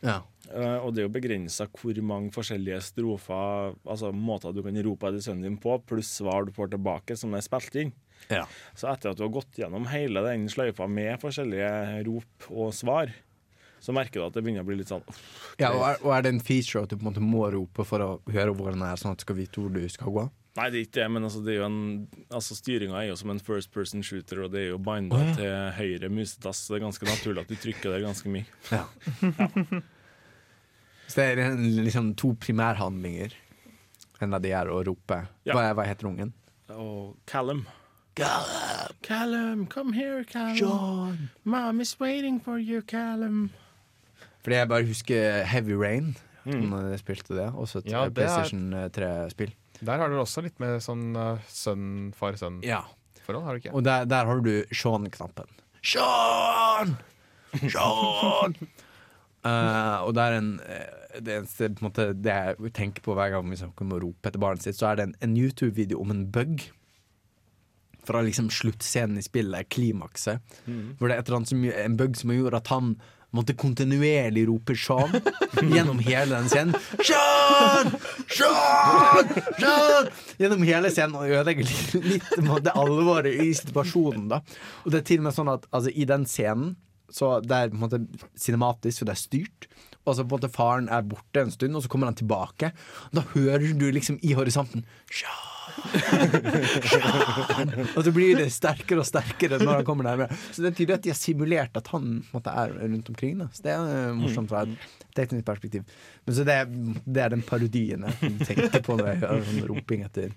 Ja. Eh, og det er jo begrensa hvor mange forskjellige strofer, altså måter du kan rope etter sønnen din på, pluss svar du får tilbake som er spilt inn. Ja. Så etter at du har gått gjennom hele den sløyfa med forskjellige rop og svar, så merker du at det begynner å bli litt sånn uff, Ja, og, er, og er det en feature at du på en måte må rope for å høre hvor den er, sånn at du skal vite hvor du skal gå? Nei, det er ikke det, men altså, det er jo en, altså, styringa er jo som en first person shooter, og det er jo binda oh, ja. til høyre musetass. så Det er ganske naturlig at du trykker der ganske mye. Ja. Så det er en, liksom to primærhandlinger. En av de er å rope. Ja. Hva, er, hva heter ungen? Og Callum. Callum, come here, Callum. John. Mom is waiting for you, Callum. Fordi jeg bare husker Heavy Rain. Mm. Når jeg spilte det. Også et Ja, eh, det PlayStation 3-spill. Der har dere også litt med sånn uh, sønn, far-sønn-forhold, Ja. har du ikke? Og der, der har du Sean-knappen. Sean! Sean! uh, [LAUGHS] og det er en eh, Det eneste på en måte, det jeg tenker på hver gang vi snakker om å rope etter barnet sitt, så er det en, en YouTube-video om en bug. Fra liksom sluttscenen i spillet, klimakset. Mm. Hvor det er et eller annet som, en bug som gjorde at han måtte kontinuerlig rope Sean [LAUGHS] gjennom hele den scenen. Sean! Sean! Sean! Gjennom hele scenen og ødelegger litt, det alvoret i situasjonen. da Og det er til og med sånn at altså, i den scenen så det er på en måte cinematisk, for det er styrt. Og så på en måte faren er borte en stund, og så kommer han tilbake. Da hører du liksom i horisonten Sean! [LAUGHS] Og så blir det sterkere og sterkere når han kommer nærmere. Så det er tydelig at de har simulert at han måtte, er rundt omkring. Da. Så det er eh, morsomt fra et teknisk perspektiv. Men så det, er- det er den parodien jeg tenker på når jeg hører sånn roping etter,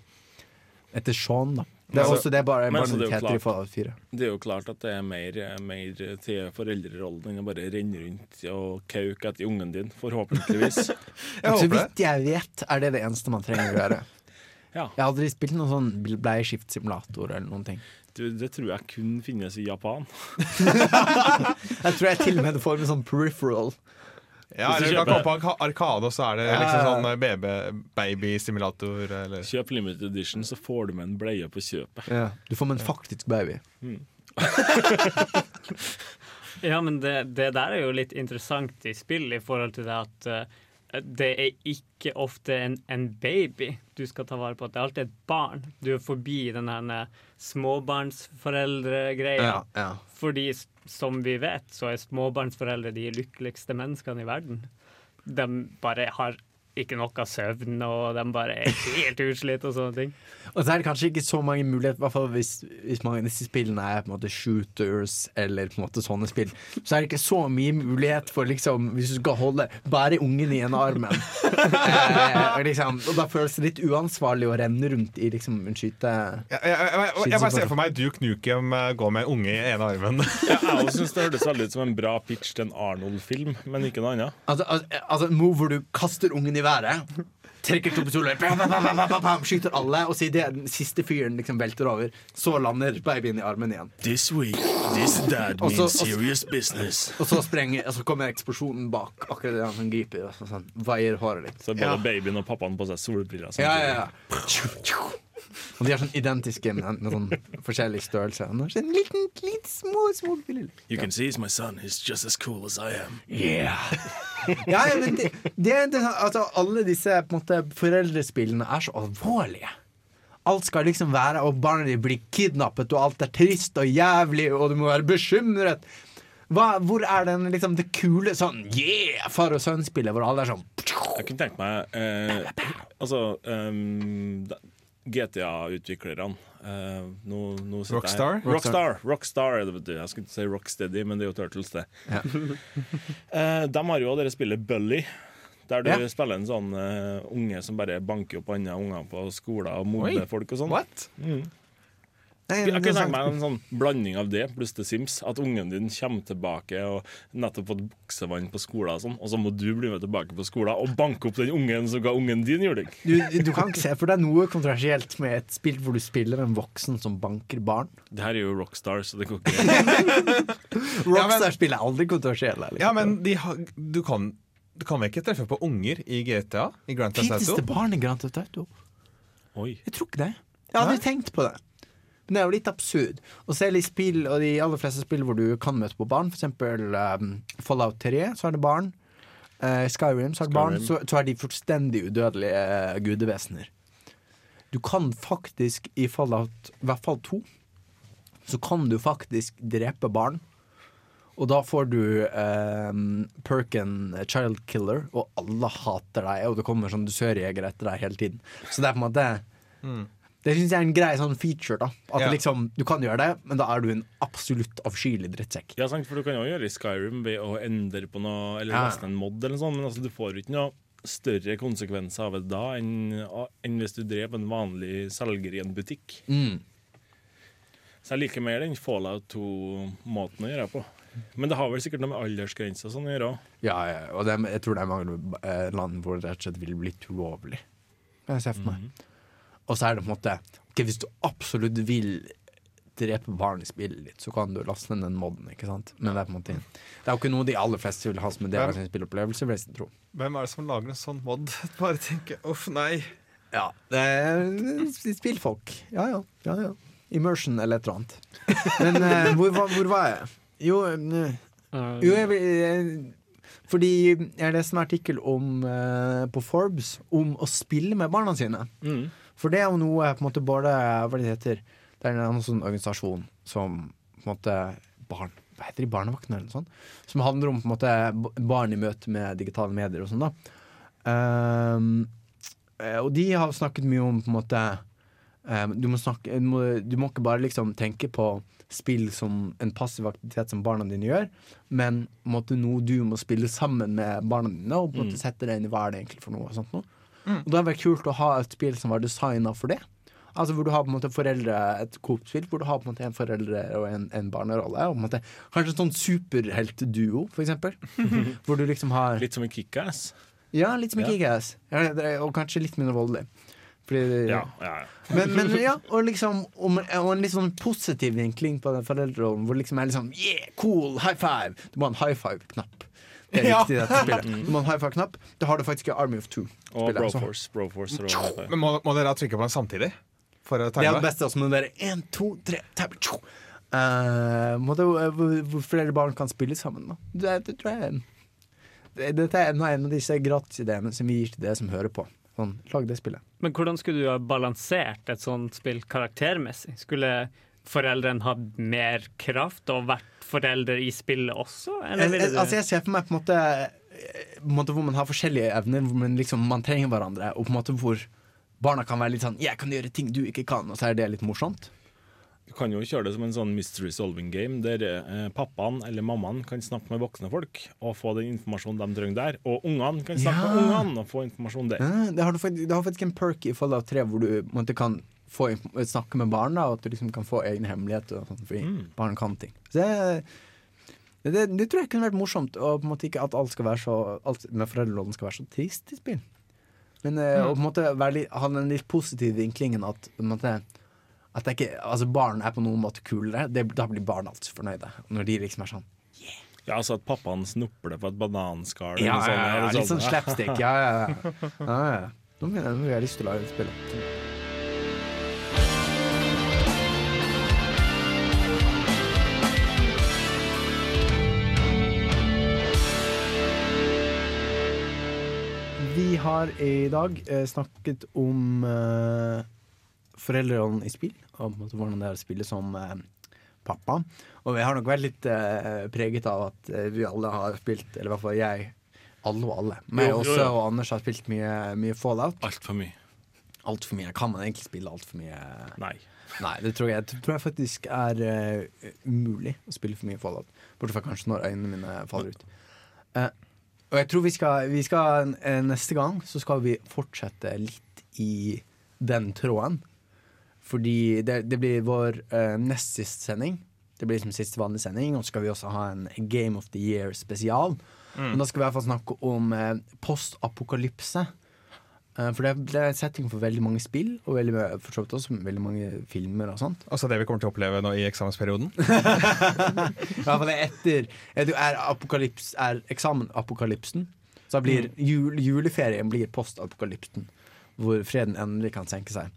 etter Sean. Da. Det er også det bare, bare det er klart- Fallout 4. Det er jo klart at det er mer, mer til foreldrerollen enn å bare renne rundt og kauke etter ungen din, forhåpentligvis. [LAUGHS] Så vidt jeg vet, er det det eneste man trenger å gjøre. Ja. Jeg har aldri spilt noen sånn bleieskiftsimulator eller noen ting. Du, det tror jeg kun finnes i Japan. [LAUGHS] Jeg tror jeg til og med får med sånn peripheral. Ja, Hvis du eller du kan kjøper- komme på Arka- Arkade, og så er det Ja, liksom sånn eh, baby-simulator. Eller Kjøp limited edition, så får du med en bleie på kjøpet. Ja, du får med en faktisk baby. Mm. [LAUGHS] Ja, men det, det der er jo litt interessant i spill i forhold til det at eh, det er ikke ofte en, en baby du skal ta vare på. Det er alltid et barn. Du er forbi den her småbarnsforeldregreia. Ja, ja. Fordi som vi vet, så er småbarnsforeldre de lykkeligste menneskene i verden. De bare har ikke nok av søvn, og de bare er helt utslitt og sånne ting. Og så er det kanskje ikke så mange muligheter, i hvert fall hvis, hvis mange av disse spillene er på en måte shooters eller på en måte sånne spill, så er det ikke så mye mulighet for liksom Hvis du skal holde bare ungen i en armen. [LAUGHS] eh, liksom, og da føles det litt uansvarlig å renne rundt i liksom en skyte... jeg, jeg, jeg, jeg bare ser for meg Duke Nukem eh, gå med en unge i ene armen. [LAUGHS] Ja, jeg syns det hørtes veldig ut som en bra pitch til en Arnold-film, men ikke noe annet. Altså, altså, altså en move hvor du kaster ungen i været, trekker to pistoler, skyter alle, og sier det er den siste fyren liksom velter over, så lander babyen i armen igjen. This week, this dad means serious business. Og så, sprenger, og så kommer eksplosjonen bak, akkurat det han griper, og så sånn, vaier håret litt. Så både Ja. babyen og pappaen på seg solbriller. Ja, ja, ja. Og de er sånn identiske, men med sånn forskjellig størrelse. Han har sånn liten, liten, små, små biler. You can see my son. He's just as cool as I am. Yeah. [LAUGHS] Ja, ja, men det, det, er- det, er- altså, alle disse på en måte, foreldrespillene er så alvorlige. Alt skal liksom være Og barnet dine blir kidnappet, og alt er trist og jævlig, og du må være bekymret. Hva, hvor er den, liksom, det kule sånn yeah, far og sønn-spillet, hvor alle er sånn Jeg kunne tenkt meg eh, Altså um, da- GTA-utviklerne Uh, no, no Rockstar? Rockstar? Rockstar Rockstar. Jeg skulle ikke si Rocksteady, men det er jo Turtles, det. [LAUGHS] Eh, de har jo det spillet Bully. Der du Ja. spiller en sånn uh, unge som bare banker opp andre unger på skoler og morder folk og sånn. What? Mm. Nei, Jeg kunne tenke meg en sånn blanding av det pluss The Sims. At ungen din kommer tilbake og nettopp fått buksevann på skolen, og sånn Og så må du bli med tilbake på skolen og banke opp den ungen som ga ungen din juling. Du, du kan ikke se for deg noe kontroversielt med et spill hvor du spiller en voksen som banker barn. Det her er jo Rockstar, så det går ikke [LAUGHS] Rockstar-spill er aldri kontroversielle. Liksom. Ja, men de har, du, kan, du kan vel ikke treffe på unger i GTA? I Grand Theft Finnes Auto? det barn i Grand Theft Auto? Oi. Jeg tror ikke det. Jeg hadde tenkt på det. Men det er jo litt absurd. Og selv i spill, og de aller fleste spill hvor du kan møte på barn, f.eks. Um, Fallout 3, så er det barn. Uh, Skyrim, så er det barn. Så, så er de fullstendig udødelige uh, gudevesener. Du kan faktisk i Fallout, i hvert fall to, så kan du faktisk drepe barn. Og da får du eh, perken Child Killer, og alle hater deg. Og det kommer sånn dusørjegere etter deg hele tiden. Så det er på en måte Mm. Det syns jeg er en grei sånn feature. da At Ja. liksom, Du kan gjøre det, men da er du en absolutt avskyelig drittsekk. Ja, sant, for du kan jo gjøre det i Skyrim ved å endre på noe, eller Ja. laste en mod eller noe sånt, men altså, du får ikke noe større konsekvenser av det da enn, enn hvis du drev en vanlig selger i en butikk. Mm. Så jeg liker mer den Fallout 2-måten å gjøre på. Men det har vel sikkert noe med aldersgrenser sånn å gjøre òg. Ja, ja, og det, jeg tror det er mange eh, land hvor det rett og slett vil bli ulovlig. Jeg ser for meg. Mhm. Og så er det på en måte Ok, Hvis du absolutt vil drepe barn i spillet ditt, så kan du laste ned den moden. ikke sant? Men det er på en måte Det er jo ikke noe de aller fleste vil ha som en del av sin spillopplevelse. vil jeg tro. Hvem er det som lager en sånn mod? [LAUGHS] Bare tenke uff, nei. Ja, det er spillfolk. Ja, ja. ja, ja. Immersion eller et eller annet. Men uh, [LAUGHS] hvor, var- hvor var jeg? Jo, uh, jo jeg, jeg, fordi jeg leste en artikkel om, uh, på Forbes om å spille med barna sine. Mm. For det er jo noe på en måte både Hva det heter Det er en sånn organisasjon som på en måte barn Hva heter de? Barnevakten eller noe sånt? Som handler om på en måte barn i møte med digitale medier og sånn, da. Eh, og de har snakket mye om på en måte um, du, må snakke, du, må, du må ikke bare liksom tenke på spill som en passiv aktivitet som barna dine gjør, men på en måte noe du må spille sammen med barna dine, og på en måte Mm. sette deg inn i hva er det egentlig for noe. Og sånt noe. Mm. Og da er det kult å ha et spill som var designa for det. Altså Hvor du har på en måte foreldre et Coop-spill hvor du har på en måte en foreldre og en, en barnerolle. Og på en måte Kanskje en sånn superheltduo, for eksempel. [LAUGHS] hvor du liksom har Litt som en kickass. Ja, litt som en Ja. kickass. Ja, og kanskje litt mindre voldelig. Fordi, Ja, ja, ja. Men, men [LAUGHS] ja, og liksom om, og en litt sånn positiv vinkling på den foreldrerollen, hvor liksom er liksom Yeah, cool, high five! Du må ha en high five-knapp. Er Ja. viktig i dette spillet. [LAUGHS] Når man high five-knapp. Det har du faktisk i Army of Two. Og altså. Broforce. Broforce og Men må, må dere ha trykke på den samtidig? For å Det er det beste. også Men må det er én, to, tre, tabbe, Uh, må det, hvor, hvor flere barn kan spille sammen. Da. Det, det tror jeg Dette er en av disse gratisidéene som vi gir til dere som hører på. Sånn, lag det spillet. Men hvordan skulle du ha balansert et sånt spill karaktermessig? Skulle foreldrene hatt mer kraft og vært foreldre i spillet også? Eller Jeg, jeg, du altså jeg ser for meg på en måte, eh, på en måte hvor man har forskjellige evner, hvor man, liksom, man trenger hverandre, og på en måte hvor barna kan være litt sånn 'Jeg kan gjøre ting du ikke kan', og så er det litt morsomt. Du kan jo kjøre det som en sånn mystery solving game, der eh, pappaen eller mammaen kan snakke med voksne folk og få den informasjonen de trenger der. Og ungene kan snakke Ja. med ungene og få informasjon der. Ja, det, har du faktisk, det har faktisk en perk i Fallout 3 hvor du måtte, kan få, snakke med barn, da, og at du liksom kan få egne hemmeligheter. Og sånt, fordi barn kan ting. Så det, det, det tror jeg kunne vært morsomt. Og på en måte ikke at alt, skal være så, alt med foreldrerollen skal være så trist i spill. Men eh, Mm. å på en måte være ha den litt positive vinklingen at på en måte, at det ikke, altså barn er på noen måte kulere. Det, da blir barn alltid fornøyde. Når de liksom er sånn yeah. Ja, altså at pappaen snupper det på et bananskall. Ja, ja, ja, ja, litt sånn slapstick. Ja, ja, ja. [LAUGHS] ja, ja. Nå jeg- nå har jeg lyst til å lage et spill. Har i dag eh, snakket om eh, foreldrene i spill, og hvordan det er å spille som eh, pappa. Og vi har nok vært litt eh, preget av at eh, vi alle har spilt, eller i hvert fall jeg, alle og alle. Jo, jo, også jo. og Anders har spilt mye, mye Fallout. Altfor mye. Altfor mye. Kan man egentlig spille altfor mye? Nei. Nei, det tror jeg, det tror jeg faktisk er eh, umulig å spille for mye Fallout. Bortsett fra kanskje når øynene mine faller ut. Eh, og jeg tror vi skal, vi skal eh, Neste gang så skal vi fortsette litt i den tråden. Fordi det, det blir vår uh, nest siste sending. Det blir liksom siste vanlige sending. Og så skal vi også ha en Game of the Year spesial. Mm. Men da skal vi i hvert fall snakke om uh, postapokalypse. Eh, for det er- det er setting for veldig mange spill, og veldig, også veldig mange filmer og sånt. Altså det vi kommer til å oppleve nå i eksamensperioden? [LAUGHS] I hvert fall er etter er, apokalyps, er, eksamen apokalypsen. Så blir jul, juleferien blir postapokalypsen. Hvor freden endelig kan senke seg.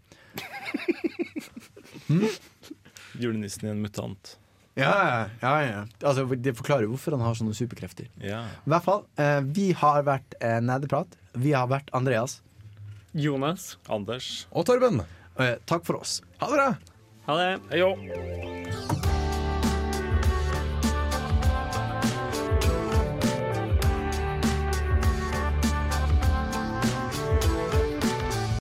[LAUGHS] Julenissen i en mutant. Ja, ja, ja. Altså, det forklarer hvorfor han har sånne superkrefter. Ja. I hvert fall, eh, vi har vært eh, Nerdeprat. Vi har vært Andreas. Jonas. Anders. Og Torben. Eh, takk for oss. Ha det bra. Ha det. Hei jo.